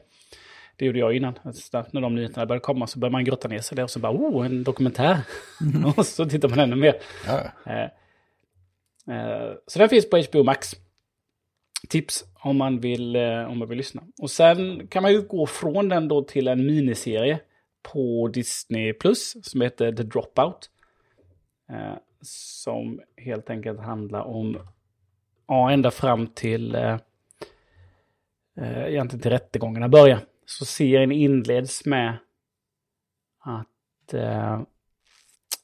Det gjorde jag innan. När de nyheterna började komma så började man grotta ner sig där och så bara, oh, en dokumentär. och så tittar man ännu mer. Ja, Eh, eh, så den finns på HBO Max. Tips om man, vill, om man vill lyssna. Och sen kan man ju gå från den då till en miniserie på Disney Plus som heter The Dropout. Som helt enkelt handlar om, ja, ända fram till, eh, eh, egentligen till rättegångarna börjar. Så serien inleds med att eh,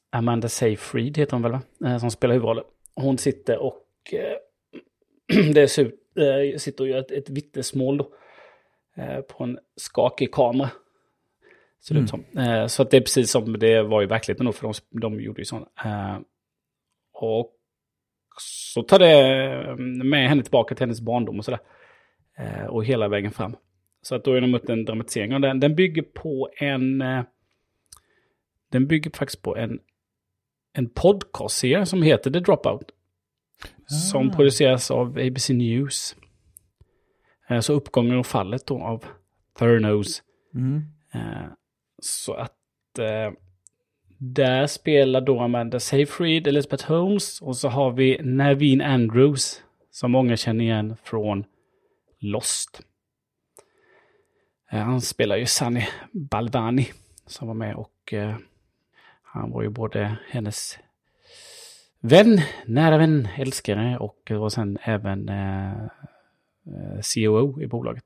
Amanda Seyfried heter hon väl va? Eh, Som spelar huvudrollen. Hon sitter och eh, det är su- eh, sitter och gör ett, ett vittnesmål då. Eh, på en skakig kamera. Ser det ut som. Eh, så att det är precis som det var i verkligheten då, för de, de gjorde ju sådana. Och så tar det med henne tillbaka till hennes barndom och sådär. Eh, och hela vägen fram. Så att då är de mot en dramatisering. Och den, den bygger på en... Eh, den bygger faktiskt på en, en podcastserie som heter The Dropout. Som produceras av ABC News. Eh, Så uppgången och fallet då av Thurnos. Mm. Eh, Så att eh, där spelar då Amanda Seyfried, Elizabeth Holmes och så har vi Naveen Andrews som många känner igen från Lost. Eh, Han spelar ju Sunny Balvani som var med och eh, han var ju både hennes vän, nära vän, älskare och var sen även eh, eh, COO i bolaget.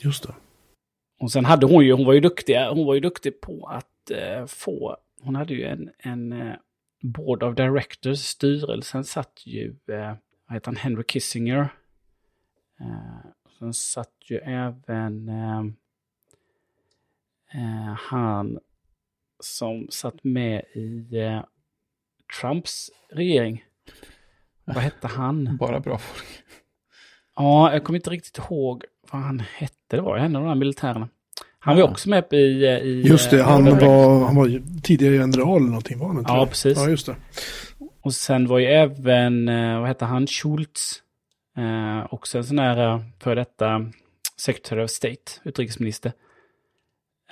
Just det. Och sen hade hon ju, hon var ju duktig, hon var ju duktig på att få, hon hade ju en, en eh, Board of Directors, styrelsen satt ju, eh, vad heter han, Henry Kissinger. Eh, sen satt ju även eh, eh, han som satt med i eh, Trumps regering. Vad hette han? Bara bra folk. Ja, jag kommer inte riktigt ihåg vad han hette. Det var en av de här militärerna. Han var också med i... i Just det, eh, han var, han var tidigare general eller någonting var han inte? Ja, precis. Ja, just det. Och sen var ju även, eh, vad hette han, Schultz. Eh, också en sån här eh, för detta Secretary of State, utrikesminister.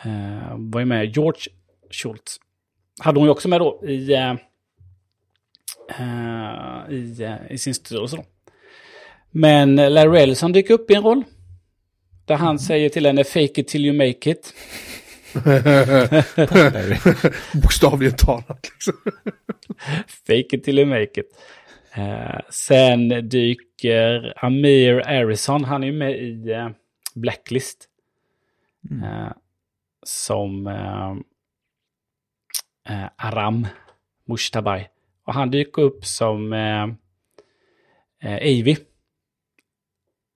Eh, var ju med, George Schultz. Hade hon ju också med då i, eh, eh, i, eh, i sin styrelse då. Men Larry Ellison dyker upp i en roll. Där han säger till henne, fake it till you make it. Bokstavligen talat liksom. Fake it till you make it. Eh, sen dyker Amir Arison, han är ju med i eh, Blacklist. Eh, som eh, eh, Aram Mushtabai. Och han dyker upp som eh, eh, Avi.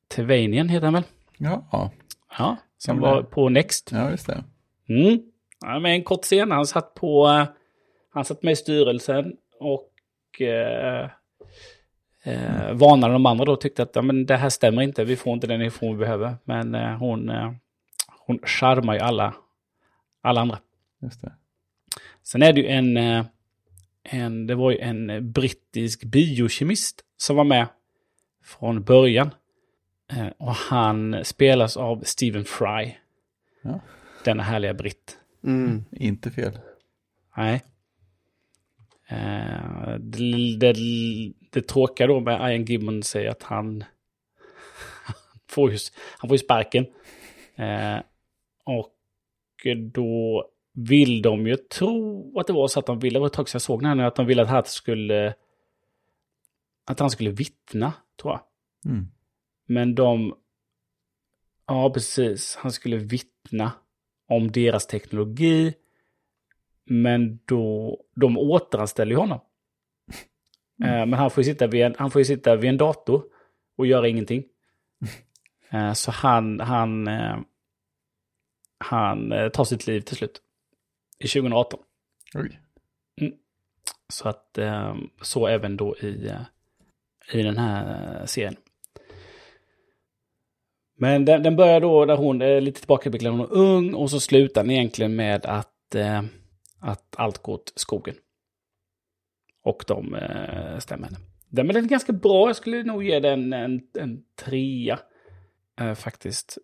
Tevanian heter han väl? Ja, Ja, som var på Next. ja just det. Mm. Ja, men en kort scen, han satt på, eh, han satt med i styrelsen och eh, eh, varnade de andra då och tyckte att ja, men det här stämmer inte, vi får inte den information vi behöver. Men eh, hon, eh, hon charmar ju alla, alla andra. Just det. Sen är det ju en, eh, en, det var ju en brittisk biokemist som var med från början. Eh, Och han spelas av Stephen Fry. Ja. Denna härliga britt. Mm. Inte fel. Nej. Eh, det, det, det tråkiga då med Ian Gibbons är att han, får ju, han får ju sparken. Eh, och då vill de ju tro att det var så att de ville, det var ett tag sedan jag såg den här nu, att de ville att han skulle, att han skulle vittna, tror jag. Mm. Men de... Ja, precis. Han skulle vittna om deras teknologi. Men då... De återanställer ju honom. Eh, Men han får, ju sitta vid en, han får sitta vid en dator och göra ingenting. Eh, Så han... Han, eh, han tar sitt liv till slut. I 2018. Oj. Så att så även då i, i den här serien. Men den, den börjar då där hon är lite tillbakablickad, hon är ung och så slutar den egentligen med att, eh, att allt går åt skogen. Och de eh, stämmer henne. Den, men den är ganska bra, jag skulle nog ge den en, en trea eh, faktiskt.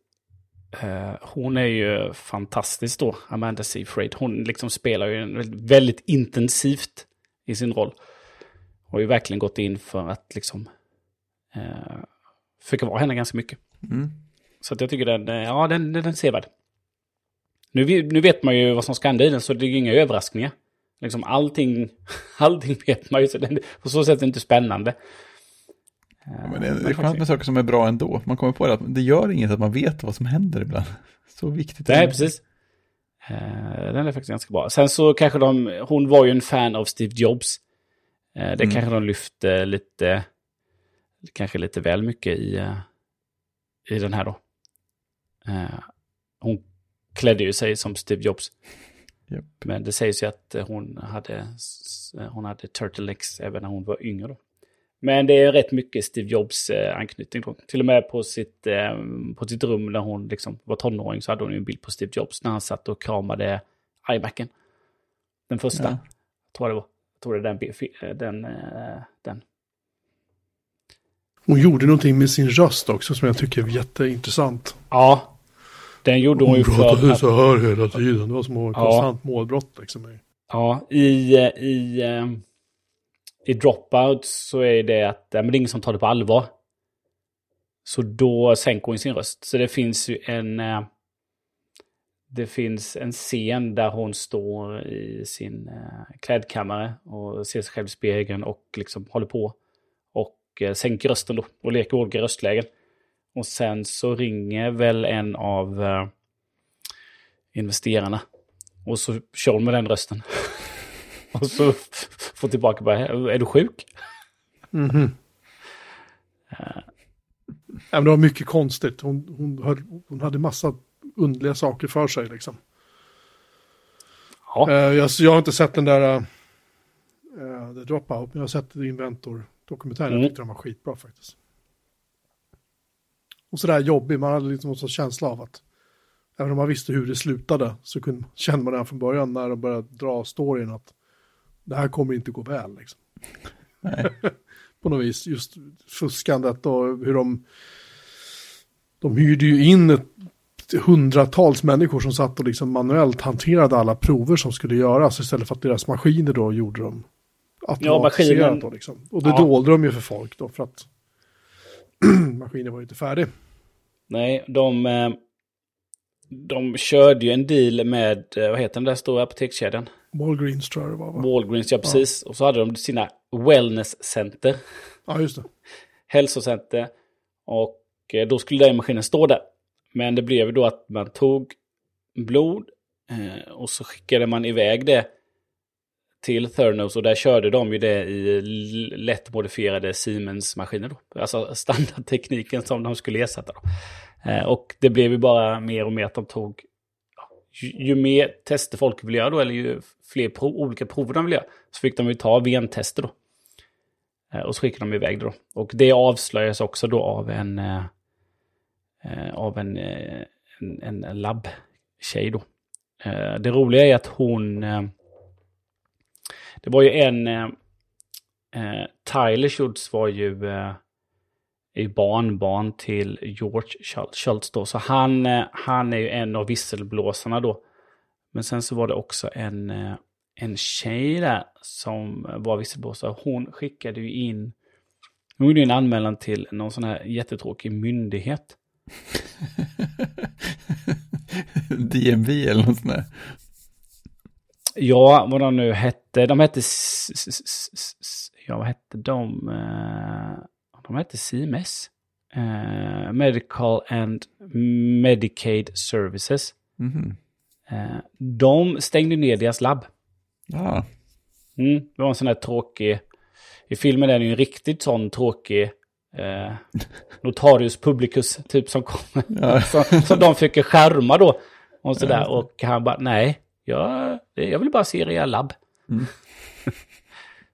Eh, hon är ju fantastisk då, Amanda Seyfried. Hon liksom spelar ju en väldigt, väldigt intensivt i sin roll. Hon Har ju verkligen gått in för att liksom eh, försöka vara henne ganska mycket. Mm. Så att jag tycker den, eh, ja, den, den är sevärd. Nu, nu vet man ju vad som ska hända i den, så det är ju inga överraskningar. Liksom allting, allting vet man ju, så den, på så sätt är det inte spännande. Ja, men det, är- det är skönt med saker som är bra ändå. Man kommer på det att det gör inget att man vet vad som händer ibland. Så viktigt. Nej, precis. Eh, den är faktiskt ganska bra. Sen så kanske de, hon var ju en fan av Steve Jobs. Eh, det Mm. kanske de lyfte lite, kanske lite väl mycket i, eh, i den här då. Eh, hon klädde ju sig som Steve Jobs. Japp. Men det sägs ju att eh, hon hade, s- hon hade turtlenecks även när hon var yngre då. Men det är rätt mycket Steve Jobs eh, anknytning då. Till och med på sitt, eh, på sitt rum när hon liksom var tonåring så hade hon en bild på Steve Jobs när han satt och kramade iMacen. Den första. Ja. Jag tror det var. Jag tror det är den. eh, den, eh, den. Hon gjorde någonting med sin röst också som jag tycker är jätteintressant. Ja. Den gjorde hon ju Hon för pratade att, så här hela tiden. Det var som ett Ja. konstant målbrott liksom. Ja, i, eh, i, eh, i Dropout så är det att men det är ingen som tar det på allvar. Så då sänker hon sin röst. Så det finns ju en... eh, Det finns en scen där hon står i sin eh, klädkammare och ser sig själv i spegeln och liksom håller på. Och eh, sänker rösten då och leker olika röstlägen. Och sen så ringer väl en av eh, investerarna. Och så kör hon med den rösten. och så får tillbaka bara, är du sjuk? Mhm. Ja, men det var mycket konstigt. Hon, hon, höll, hon hade massa underliga saker för sig liksom. Ja. Eh, jag, jag har inte sett den där uh, The Dropout, men jag har sett Inventor-dokumentären. Mm. Jag tyckte den var skitbra faktiskt. Och sådär jobbig, man hade liksom någon sorts känsla av att även om man visste hur det slutade så kunde, kände man redan från början när de började dra storyn att det här kommer inte gå väl. Liksom. Nej. På något vis, just fuskandet och hur de... De hyrde ju in ett hundratals människor som satt och liksom manuellt hanterade alla prover som skulle göras istället för att deras maskiner då gjorde dem automatiserat maskinen- då liksom. Och det Ja. dolde de ju för folk då för att maskinen var ju inte färdig. Nej, de, eh, de körde ju en deal med, eh, vad heter den där stora apotekskedjan? Walgreens tror jag det var va? Walgreens, ja precis. Och så hade de sina wellness-center, Ja, just det. hälsocenter. Och eh, då skulle den maskinen stå där. Men det blev då att man tog blod och så skickade man iväg det till Thurnos och där körde de ju det i lätt modifierade Siemens-maskiner då. Alltså standardtekniken som de skulle ersätta då. Eh, och det blev ju bara mer och mer att de tog, ja, ju, ju mer tester folk vill göra då, eller ju fler prov, olika prover de vill göra, så fick de ju ta ventester då. Eh, och så skickade de iväg det då. Och det avslöjas också då av en, eh, eh av en, eh, en, en, en labbtjej då. Eh, det roliga är att hon, eh, det var ju en, eh, eh, Tyler Schultz var ju eh, är barnbarn till George Schultz då. Så han, eh, han är ju en av visselblåsarna då. Men sen så var det också en, eh, en tjej där som var visselblåsare. Hon skickade ju in, hon gjorde ju en anmälan till någon sån här jättetråkig myndighet. DMV eller något sånt där. Ja, vad de nu hette. De hette... Ja, vad hette de? Eh, De hette CMS. Eh, Medical and Medicaid Services. Mhm. Eh, De stängde ner deras labb. Ja, Mm, det var en sån här tråkig... I filmen är det ju en riktigt sån tråkig... Eh, Notarius Publicus, typ som kommer. Ja. som, som de försöker skärma då. Och sådär. Och han bara, nej, jag, jag vill bara se era labb. Mm.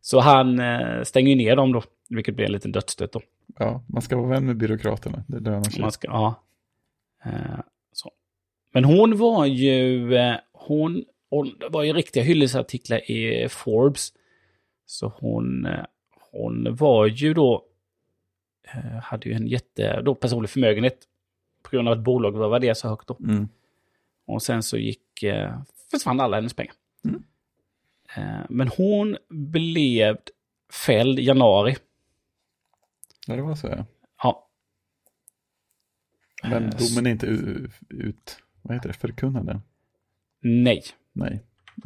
Så han eh, stänger ner dem då. Vilket blir en liten dödsstöt då. ja, man ska vara vän med byråkraterna. Det lönar sig. Man ska, ja. Eh, så. Men hon var ju, eh, hon, hon var ju riktiga hyllesartiklar i Forbes. Så hon, hon var ju då, hade ju en jätte, då personlig förmögenhet. På grund av att bolaget var värderat så högt då. Mm. Och sen så gick, försvann alla hennes pengar. Mm. Eh, men hon blev fälld i januari. Ja, det var så ja. Ja. Men Eh, domen är inte ut, vad heter det, förkunnande? Nej, Nej.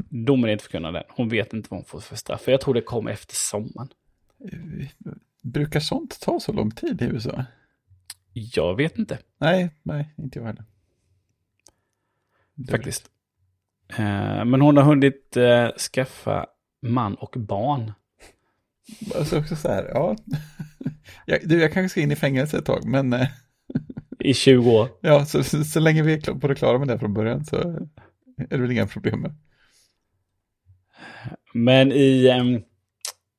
domen är inte förkunnad än. Hon vet inte vad hon får för straff. För jag tror det kom efter sommaren. Brukar sånt ta så lång tid i USA? Jag vet inte Nej, nej, inte jag heller. Faktiskt. Eh, men hon har hunnit eh, skaffa man och barn. Alltså också så här, ja. jag, du, jag kanske ska in i fängelse ett tag, men eh, I 20 år. ja, så, så, så länge vi är på det klara med det från början så är det väl inga problem med. Men i, ehm,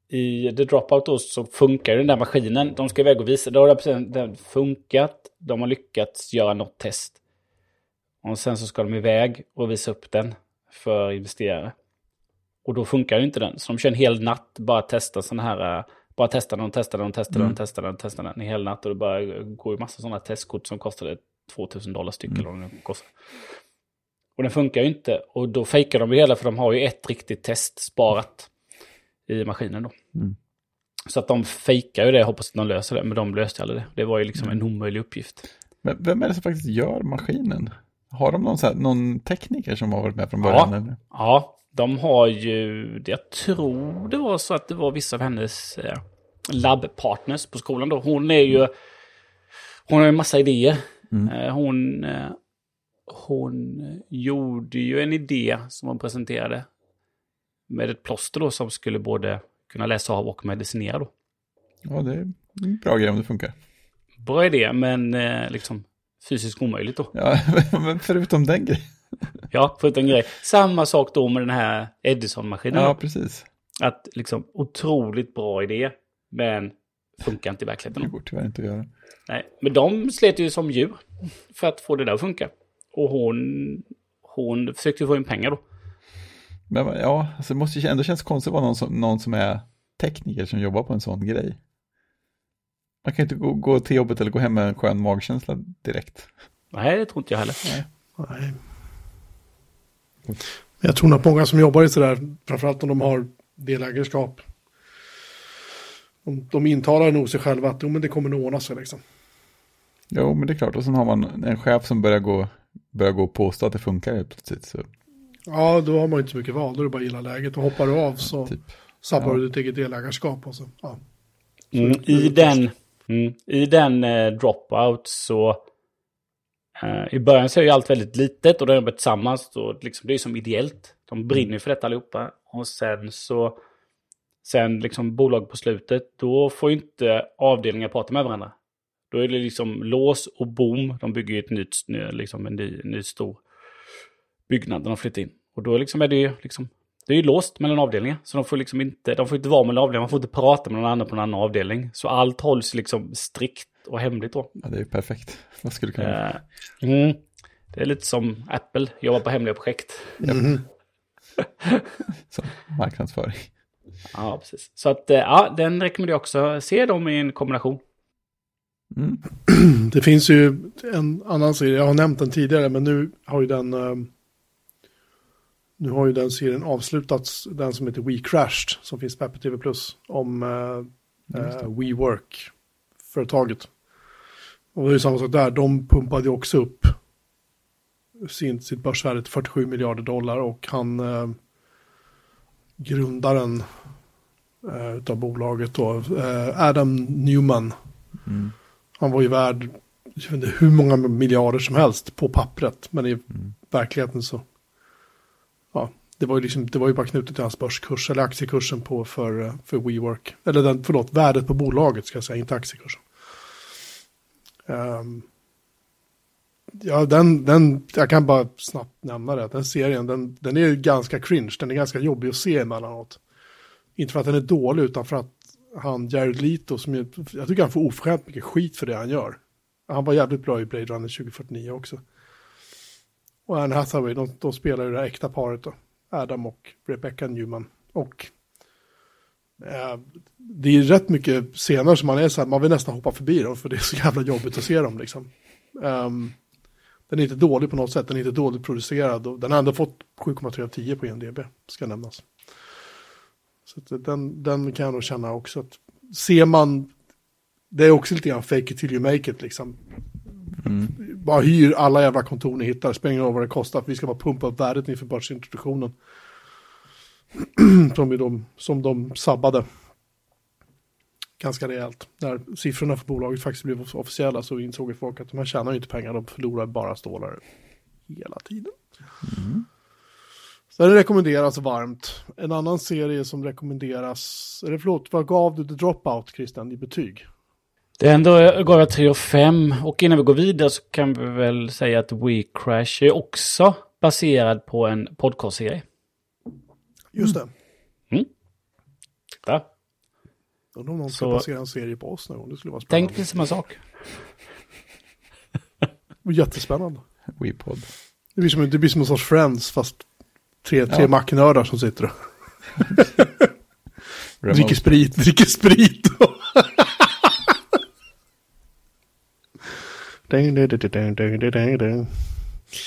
i The Dropout då så funkar den där maskinen. De ska iväg och visa. Då har den funkat. De har lyckats göra något test. Och sen så ska de iväg och visa upp den för investerare. Och då funkar ju inte den. Så de kör en hel natt bara testa sån här... eh, Bara testa den, testa den, testa den, testa den, testa den en hel natt. Och det bara går ju massa sådana testkort som kostade 2000 dollar styck eller vad det nu kostar. Och den funkar ju inte. Och då fejkar de det hela för de har ju ett riktigt test sparat i maskinen då. Mm. Så att de fejkar ju det, hoppas att de löser det, men de löste aldrig det. Det var ju liksom en omöjlig uppgift. Men vem är det som faktiskt gör maskinen? Har de någon, så här, någon tekniker som har varit med från Ja. början? Eller? Ja, de har ju, jag tror det var så att det var vissa av hennes eh, labbpartners på skolan då. Hon är ju, hon har ju en massa idéer. Mm. Eh, hon, eh, hon gjorde ju en idé som hon presenterade med ett plåster då som skulle både kunna läsa av och medicinera då. Ja, det är en bra grej om det funkar. Bra idé, men eh, liksom fysiskt omöjligt då. Ja, men förutom den grejen. Ja, förutom grej. Samma sak då med den här Edison-maskinen. Ja, precis. Att liksom otroligt bra idé, men funkar inte i Det verkligheten. går tyvärr inte att göra. Nej, men de slet ju som djur för att få det där att funka. Och hon, hon försökte få in pengar då. Men ja, alltså det måste ju ändå kännas konstigt att vara någon som, någon som är tekniker som jobbar på en sån grej. Man kan ju inte gå, gå till jobbet eller gå hem med en skön magkänsla direkt. Nej, det tror inte jag heller. Nej. Men jag tror att många som jobbar i sådär, framförallt om de har delägarskap, de, de intalar nog sig själva att jo, men det kommer nog ordna sig liksom. Jo, men det är klart. Och sen har man en chef som börjar gå, börjar gå och påstå att det funkar helt plötsligt. Så, Ja, då har man inte så mycket val, då är det bara att gilla läget och hoppar du av så typ. sabbar Ja. du ditt eget delägarskap. Och så, ja. Mm, I den, mm, i den eh, dropout så... Eh, I början så är ju allt väldigt litet och de jobbar tillsammans. Och liksom, det är ju som ideellt. De brinner ju för detta allihopa. Och sen så... Sen liksom bolag på slutet, då får ju inte avdelningar prata med varandra. Då är det liksom lås och bom. De bygger ju ett nytt, liksom en ny, ny stor byggnad när de flyttar in. Och då liksom är det ju liksom det är ju låst mellan avdelningar. Så de får liksom inte, de får inte vara mellan avdelningar, man får inte prata med någon annan på en annan avdelning. Så allt hålls liksom strikt och hemligt då. Ja, det är ju perfekt. Vad skulle kunna? Eh, mm, det är lite som Apple, jobbar på hemliga projekt. Mhm. Som marknadsföring. Ja, precis. Så att, eh, ja, den rekommenderar jag också. Se dem i en kombination. Mm. Det finns ju en annan serie, jag har nämnt den tidigare, men nu har ju den eh, nu har ju den serien avslutats, den som heter We Crashed, som finns på Apple TV Plus, om eh, eh, WeWork-företaget. Och det är ju samma sak där, de pumpade ju också upp sin, sitt börsvärde till 47 miljarder dollar och han, eh, grundaren eh, utav bolaget då, eh, Adam Newman, Mm. han var ju värd jag vet inte, hur många miljarder som helst på pappret. Men i Mm. verkligheten så. Det var ju liksom, det var ju bara knutet till hans börskurs eller aktiekursen på för, för WeWork. Eller den, förlåt, värdet på bolaget ska jag säga, inte aktiekursen. Um, ja, den, den, jag kan bara snabbt nämna det. Den serien, den, den är ju ganska cringe. Den är ganska jobbig att se emellanåt. Inte för att den är dålig, utan för att han, Jared Leto, som ju, jag tycker han får oförskämt mycket skit för det han gör. Han var jävligt bra i Blade Runner 2049 också. Och Anne Hathaway, de, de spelar ju det här äkta paret då. Adam och Rebecca Newman. Och eh, det är rätt mycket scener som man är så här, man vill nästan hoppa förbi dem för det är så jävla jobbigt att se dem liksom. Um, den är inte dålig på något sätt, den är inte dåligt producerad och den har ändå fått 7,3 av 10 på IMDB, ska nämnas. Så den, den kan jag nog känna också att ser man, det är också lite grann fake it till you make it liksom. Mm. Bara hyr alla jävla kontor ni hittar, spelar ingen roll vad det kostar, för vi ska bara pumpa upp värdet inför börsintroduktionen. som, de, som de sabbade ganska rejält. När siffrorna för bolaget faktiskt blev officiella så insåg folk att de här tjänar ju inte pengar, de förlorar bara stålar hela tiden. Mm. Så den rekommenderas varmt. En annan serie som rekommenderas, eller förlåt, vad gav du The Dropout, Christian, i betyg? Det ändå gav jag 3 och 5 och innan vi går vidare så kan vi väl säga att We Crash är också baserad på en podcastserie. Just det. Mm. Ja. Undrar om någon ska basera en serie på oss någon Det skulle vara spännande. Tänk dig samma sak. Jättespännande. WePod. Det blir, som, det blir som en sorts Friends fast tre, tre ja. macknördar som sitter och dricker sprit, dricker sprit.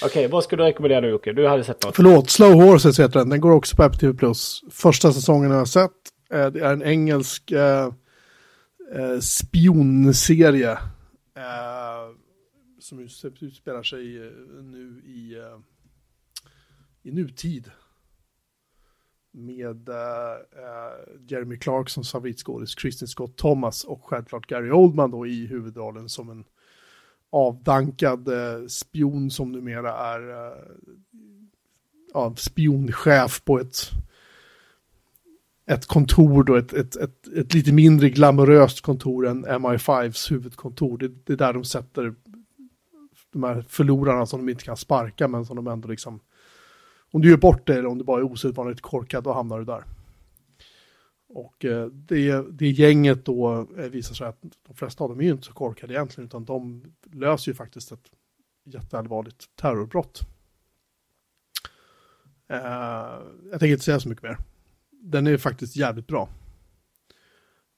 Okej, okay, vad skulle du rekommendera nu Jocke? Du hade sett något. Förlåt, Slow Horses heter den. Den går också på Apple TV+. Plus. Första säsongen jag har sett. Eh, det är en engelsk eh, eh, spionserie. Eh, som utspelar sig eh, nu i, eh, i nutid. Med eh, Jeremy Clark som favoritskådis, Kristin Scott Thomas och självklart Gary Oldman då i huvudrollen som en avdankad eh, spion som numera är eh, ja, spionchef på ett ett kontor då, ett, ett, ett, ett lite mindre glamoröst kontor än MI5s huvudkontor. Det, det är där de sätter de här förlorarna som de inte kan sparka men som de ändå liksom om du gör bort det eller om du bara är osedvanligt korkad då hamnar du där. Och eh, det, det gänget då eh, visar sig att de flesta av dem är ju inte så korkade egentligen utan de löser ju faktiskt ett jätteallvarligt terrorbrott. Eh, jag tänker inte säga så mycket mer den är faktiskt jävligt bra.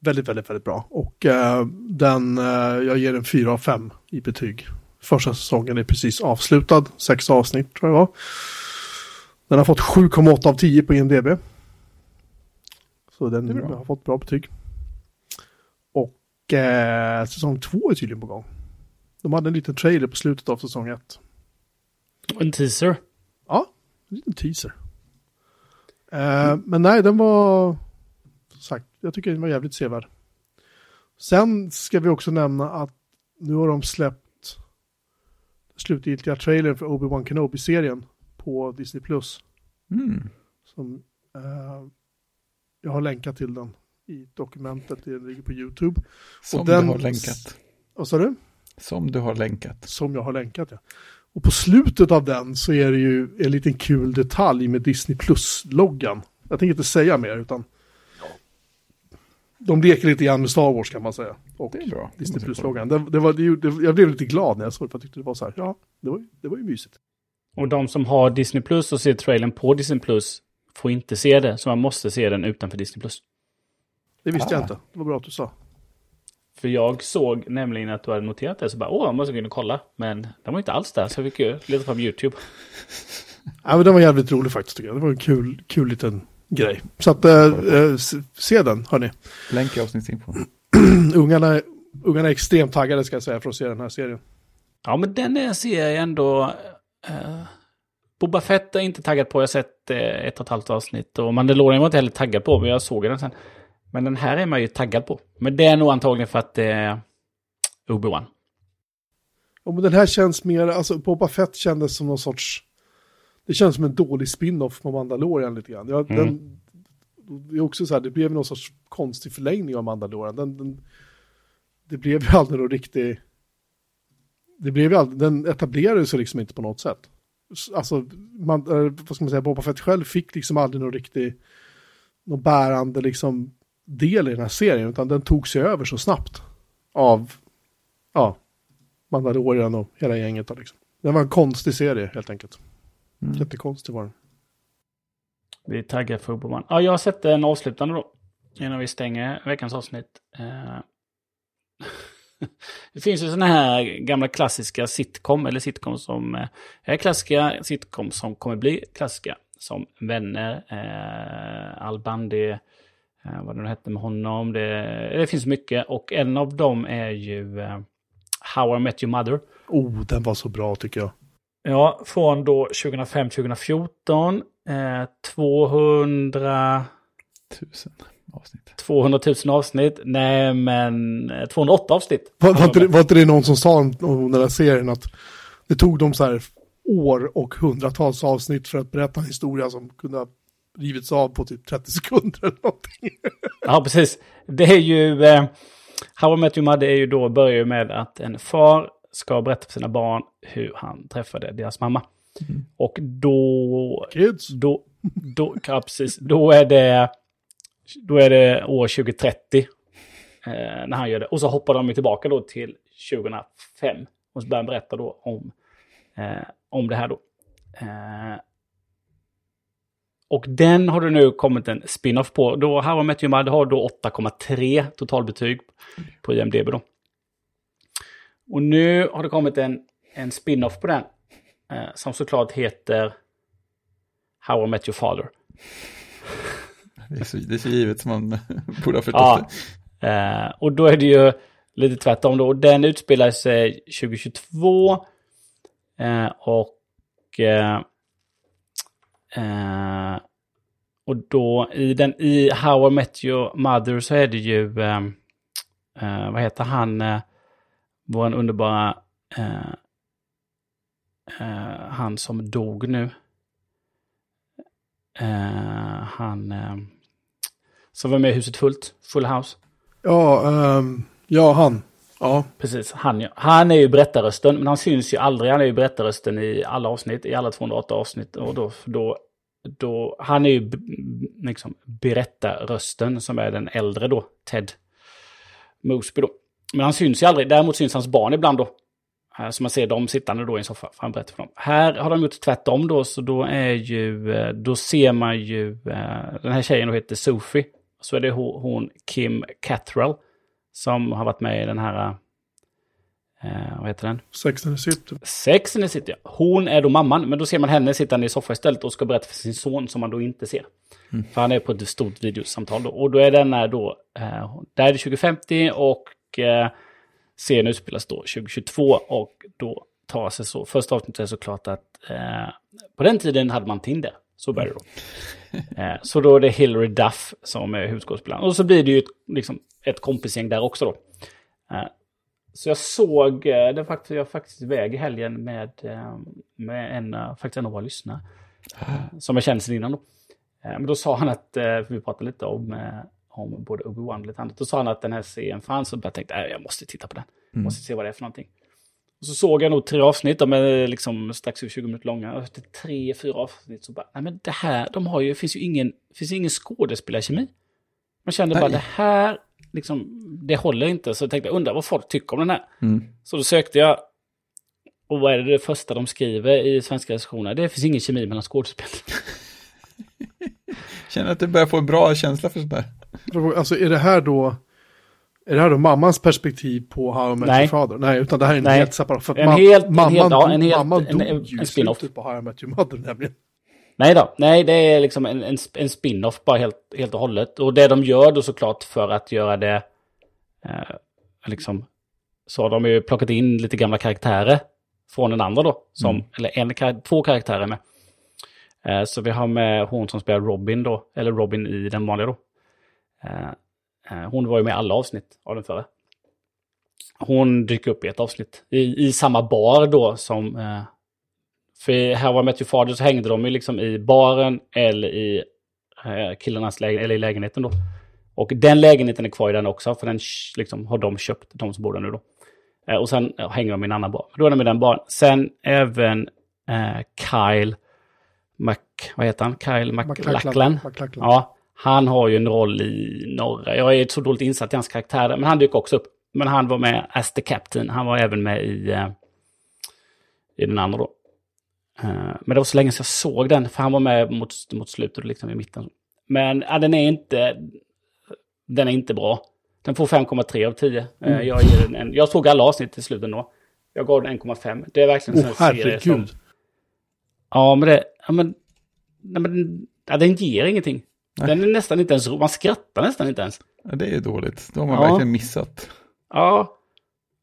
Väldigt, väldigt, väldigt bra. Och uh, den, uh, jag ger den 4 av 5 i betyg. Första säsongen är precis avslutad, sex avsnitt tror jag var. Den har fått 7,8 av 10 på IMDB. Så den har fått bra betyg. Och uh, säsong 2 är tydligen på gång. De hade en liten trailer på slutet av säsong 1. En teaser? Ja, en liten teaser. Eh, men nej, den var, sagt, jag tycker den var jävligt sevärd. Sen ska vi också nämna att nu har de släppt slutgiltiga trailern för Obi-Wan Kenobi-serien på Disney+. Plus. Mm. Som, uh, jag har länkat till den i dokumentet, det ligger på YouTube. Som den, du har länkat. Vad sa du? Som du har länkat. Som jag har länkat, ja. Och på slutet av den så är det ju en liten kul detalj med Disney Plus-loggan. Jag tänker inte säga mer utan de leker lite grann med Star Wars kan man säga. Och det är bra. Disney Plus-loggan. Det, det, var, det, jag blev lite glad när jag såg det för jag tyckte det var så här, ja, det var, det var ju mysigt. Och de som har Disney Plus och ser trailern på Disney Plus får inte se det, så man måste se den utanför Disney Plus. Det visste ah. jag inte. Det var bra att du sa. För jag såg nämligen att du hade noterat det, så bara åh, jag måste gå in och kolla. Men den var inte alls där, så jag fick ju leta fram YouTube. Ja, men den var jävligt rolig faktiskt tycker jag. Det var en kul, kul liten grej. Så att, äh, se den, hörni. Länk i avsnittsinfo. ungarna, ungarna är extremt taggade ska jag säga för att se den här serien. Ja, men den ser jag ändå... Uh, Boba Fett är inte taggad på. Jag har sett uh, ett och ett halvt avsnitt. Och Mandalorian var inte heller taggad på, men jag såg den sen. Men den här är man ju taggad på. Men det är nog antagligen för att det är Obi-Wan. Ja, men den här känns mer, alltså Boba Fett kändes som någon sorts, det känns som en dålig spin-off på Mandalorian lite grann. Ja, mm. den, det är också så här, det blev någon sorts konstig förlängning av Mandalorian. Den, den, det blev ju aldrig någon riktig, det blev ju aldrig, den etablerade sig liksom inte på något sätt. Alltså, man, vad ska man säga, Boba Fett själv fick liksom aldrig någon riktig, någon bärande liksom del i den här serien, utan den tog sig över så snabbt av, ja, Mandalorian och hela gänget. Då, liksom. Det var en konstig serie helt enkelt. Mm. Jättekonstig var den. Vi taggar för Oboman. Ja, jag har sett en avslutande då. Innan vi stänger veckans avsnitt. Eh, det finns ju sådana här gamla klassiska sitcom, eller sitcom som eh, är klassiska, sitcom som kommer bli klassiska. Som Vänner, eh, Al Bundy, eh, vad det nu hette med honom. Det, det finns mycket och en av dem är ju eh, How I Met Your Mother. Oh, den var så bra tycker jag. Ja, från då 2005-2014. Eh, 200... Tusen avsnitt. 200 000 avsnitt. Nej, men eh, 208 avsnitt. Var, var, inte, det- var inte det någon som sa om, om den här serien att det tog dem så här år och hundratals avsnitt för att berätta en historia som kunde ha rivits av på typ 30 sekunder eller någonting. Ja, precis. Det är ju... Eh, How I Met Your Mother är ju då, börjar ju med att en far ska berätta för sina barn hur han träffade deras mamma. Och då... Kids. Då, då, ja, precis. Då är det... Då är det år 2030. Eh, när han gör det. Och så hoppar de tillbaka då till 2005. Och så börjar han berätta då om, eh, om det här då. Eh, och den har det nu kommit en spin-off på. Då How I Met Your Mother har då 8,3 totalbetyg på IMDB då. Och nu har det kommit en, en spin-off på den. Eh, som såklart heter How I Met Your Father. Det är så, det är så givet som man borde ha förstått Ja. det. Eh, och då är det ju lite tvärtom då. Och Den utspelar sig 2022. Eh, och... Eh, eh, och då i, den, i How I Met Your Mother så är det ju... Eh, eh, vad heter han? Eh, vår underbara... Han som dog nu. Han... Som var med i Huset Fullt, Full House. Ja, ehm, ja han. Ja, Precis, han, ja. han är ju berättarrösten, men han syns ju aldrig. Han är ju berättarrösten i alla avsnitt, i alla 208 avsnitt. Och då, då, då, han är ju liksom berättarrösten som är den äldre då, Ted Mosby då. Men han syns ju aldrig, däremot syns hans barn ibland då. Eh, Så man ser dem sittande då i en soffa, för han berättar för dem. Här har de gjort tvärtom då, så då är ju, eh, då ser man ju, eh, den här tjejen då heter Sophie. Så är det ho- hon Kim Cattrall som har varit med i den här, eh, vad heter den? Sex and the City. Sex and the City. ja. Hon är då mamman, men då ser man henne sittande i soffa istället och ska berätta för sin son som man då inte ser. För han är på ett stort videosamtal då. Och då är den här då, eh, där är det 2050 och eh, serien utspelas då 2022 och då tar sig så, första avsnittet är såklart att eh, på den tiden hade man Tinder. Så började det då. Eh, så då är det Hillary Duff som är huvudskådespelaren. Och så blir det ju ett, liksom, ett kompisgäng där också då. Eh, så jag såg, eh, det faktiskt, jag var faktiskt iväg i helgen med, eh, med en, faktiskt en av våra lyssnare. Som jag känner sedan innan då. Men då sa han att, för vi pratade lite om, om både Obi-Wan och lite annat. Då sa han att den här serien fanns och jag tänkte att jag måste titta på den. Måste se vad det är för någonting. Och så såg jag nog tre avsnitt, de är liksom strax över 20 minuter långa. Och efter tre, fyra avsnitt så bara, nej men det här, de har ju, finns ju ingen, finns ingen skådespelarkemi. Man kände bara, Nej. det här, liksom, det håller inte. Så jag tänkte, undra vad folk tycker om den här. Mm. Så då sökte jag, och vad är det, det första de skriver i svenska recensioner? Det finns ingen kemi mellan skådespelare. Känner att du börjar få en bra känsla för sånt där. Alltså är det här då, är det här då mammans perspektiv på How I Met Nej. Your Father? Nej, utan det här är en Nej. helt separat. För En helt- en mamman, helt- ja, en helt- mamman en- dog en- ju en i slutet på How I Met Your Mother nämligen. Nej då, nej det är liksom en, en, en spin-off bara helt, helt och hållet. Och det de gör då såklart för att göra det, eh, liksom, så har de ju plockat in lite gamla karaktärer från den andra då. Som, Eller en, två karaktärer med. Eh, så vi har med hon som spelar Robin då, eller Robin i den vanliga då. Eh, hon var ju med i alla avsnitt av den förra. Hon dyker upp i ett avsnitt. I, i samma bar då som... Eh, för How I Met Your Father så hängde de ju liksom i baren eller i eh, killarnas lägenhet, eller i lägenheten då. Och den lägenheten är kvar i den också, för den liksom, har de köpt, de som bor där nu då. Eh, och sen hänger de i en annan bar. Då är de i den baren. Sen även eh, Kyle Mac... Vad heter han? Kyle. McLachlan. Ja, han har ju en roll i norra. Jag är så dåligt insatt i hans karaktär, men han dyker också upp. Men han var med as the captain. Han var även med i, eh, i den andra då. Eh, men det var så länge sedan jag såg den, för han var med mot, mot slutet, liksom i mitten. Men ja, den är inte... Den är inte bra. Den får 5,3 av 10. Eh, Jag, ger en, jag såg alla avsnitt till slut ändå. Jag gav den 1,5. Det är verkligen en sån här serie som... Ja, men det... Ja, men, nej, men ja, den ger ingenting. Den är nästan inte ens ro- Man skrattar nästan inte ens. Ja, det är dåligt. Då har man Ja. verkligen missat. Ja,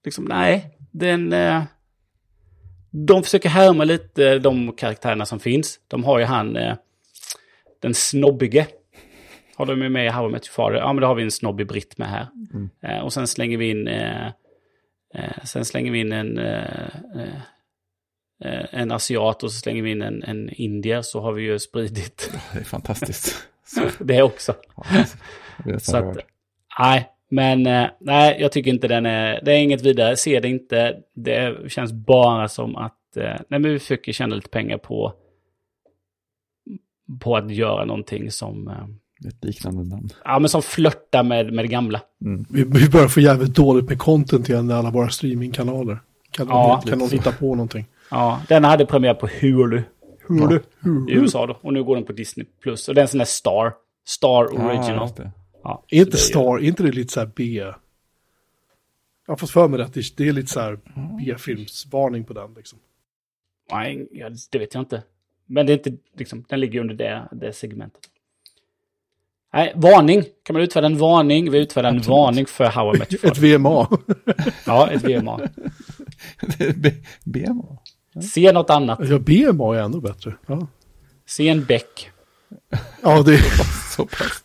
liksom nej. Den... Eh, de försöker härma lite de karaktärerna som finns. De har ju han, eh, den snobbige. Har de ju med i How I Met Your Father. Ja, men då har vi en snobbig britt med här. Eh, och sen slänger vi in... Sen slänger vi in en... En asiat och så slänger vi in en, en indier så har vi ju spridit Det är fantastiskt. Det också. Blir Så att, nej, men eh, nej, jag tycker inte den är, det är inget vidare, se det inte. Det känns bara som att, eh, nej men vi försöker tjäna lite pengar på, på att göra någonting som, eh, Ett liknande namn. ja men som flörtar med, med det gamla. Vi, vi börjar få jävligt dåligt med content igen med alla våra streamingkanaler. Kan, Ja, de, kan de hitta på någonting? Ja, den hade premiär på Hulu. Hulu. Hur? I USA då. Och nu går den på Disney+. Plus. Och den är en sån där Star. Star Ja, Original. det. Ja, Är inte det Star, är inte det lite så här B? Jag har fått för mig att det, det är lite så här B-filmsvarning på den liksom. Nej, det vet jag inte. Men det är inte, liksom, den ligger under det, det segmentet. Nej, varning. Kan man utfärda en varning? Vi utfärdar en varning för How I Met Your Ett. VMA. Ja, ett VMA. Det BMA. Se något annat. ja, BMA är ännu bättre. Ja, Se en bäck. ja det, Så pass.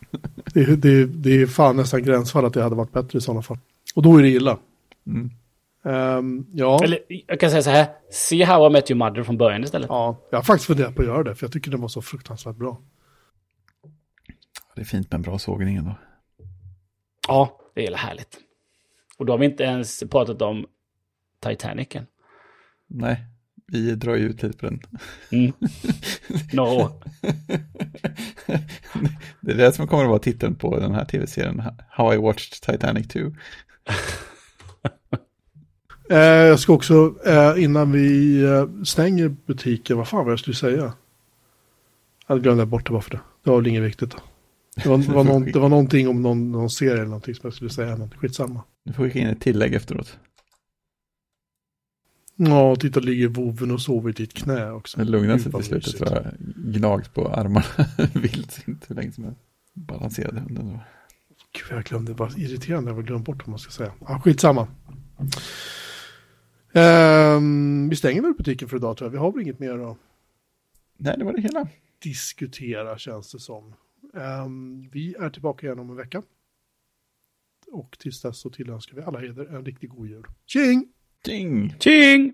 det, det, det är fan nästan gränsfall att det hade varit bättre i sådana fall. Och då är det illa. Mm. Ehm, ja. Eller jag kan säga så här. Se How I Met Your Mother från början istället. ja, jag har faktiskt funderat på att göra det, för jag tycker den var så fruktansvärt bra. Det är fint med en bra sågning ändå. Ja, det är härligt. Och då har vi inte ens pratat om Titanic än. Nej, vi drar ju ut lite på den. Mm. År. Det är det som kommer att vara titeln på den här tv-serien, How I Watched Titanic 2. Eh, jag ska också, eh, innan vi eh, stänger butiken, vad fan var det jag skulle säga? Jag glömde bort det bara för det. Det var väl inget viktigt. Då. Det var, det var, någon, det var någonting om någon, någon serie eller någonting som jag skulle säga, men skitsamma. Du får skicka in ett tillägg efteråt. Ja, titta, ligger voven och sover i ditt knä också. Det lugnar sig till slutet så jag gnagt på armarna vilt inte hur länge som helst. Balanserade hunden då. Gud, jag glömde, vad irriterande, jag har glömt bort vad man ska säga. Ja, skitsamma. Ehm, vi stänger väl butiken för idag tror jag. Vi har väl inget mer att Nej, det var det hela. diskutera känns det som. Ehm, vi är tillbaka igen om en vecka. Och tills dess så tillönskar vi alla heder en riktigt god jul. Tjing! Ding! Tjing!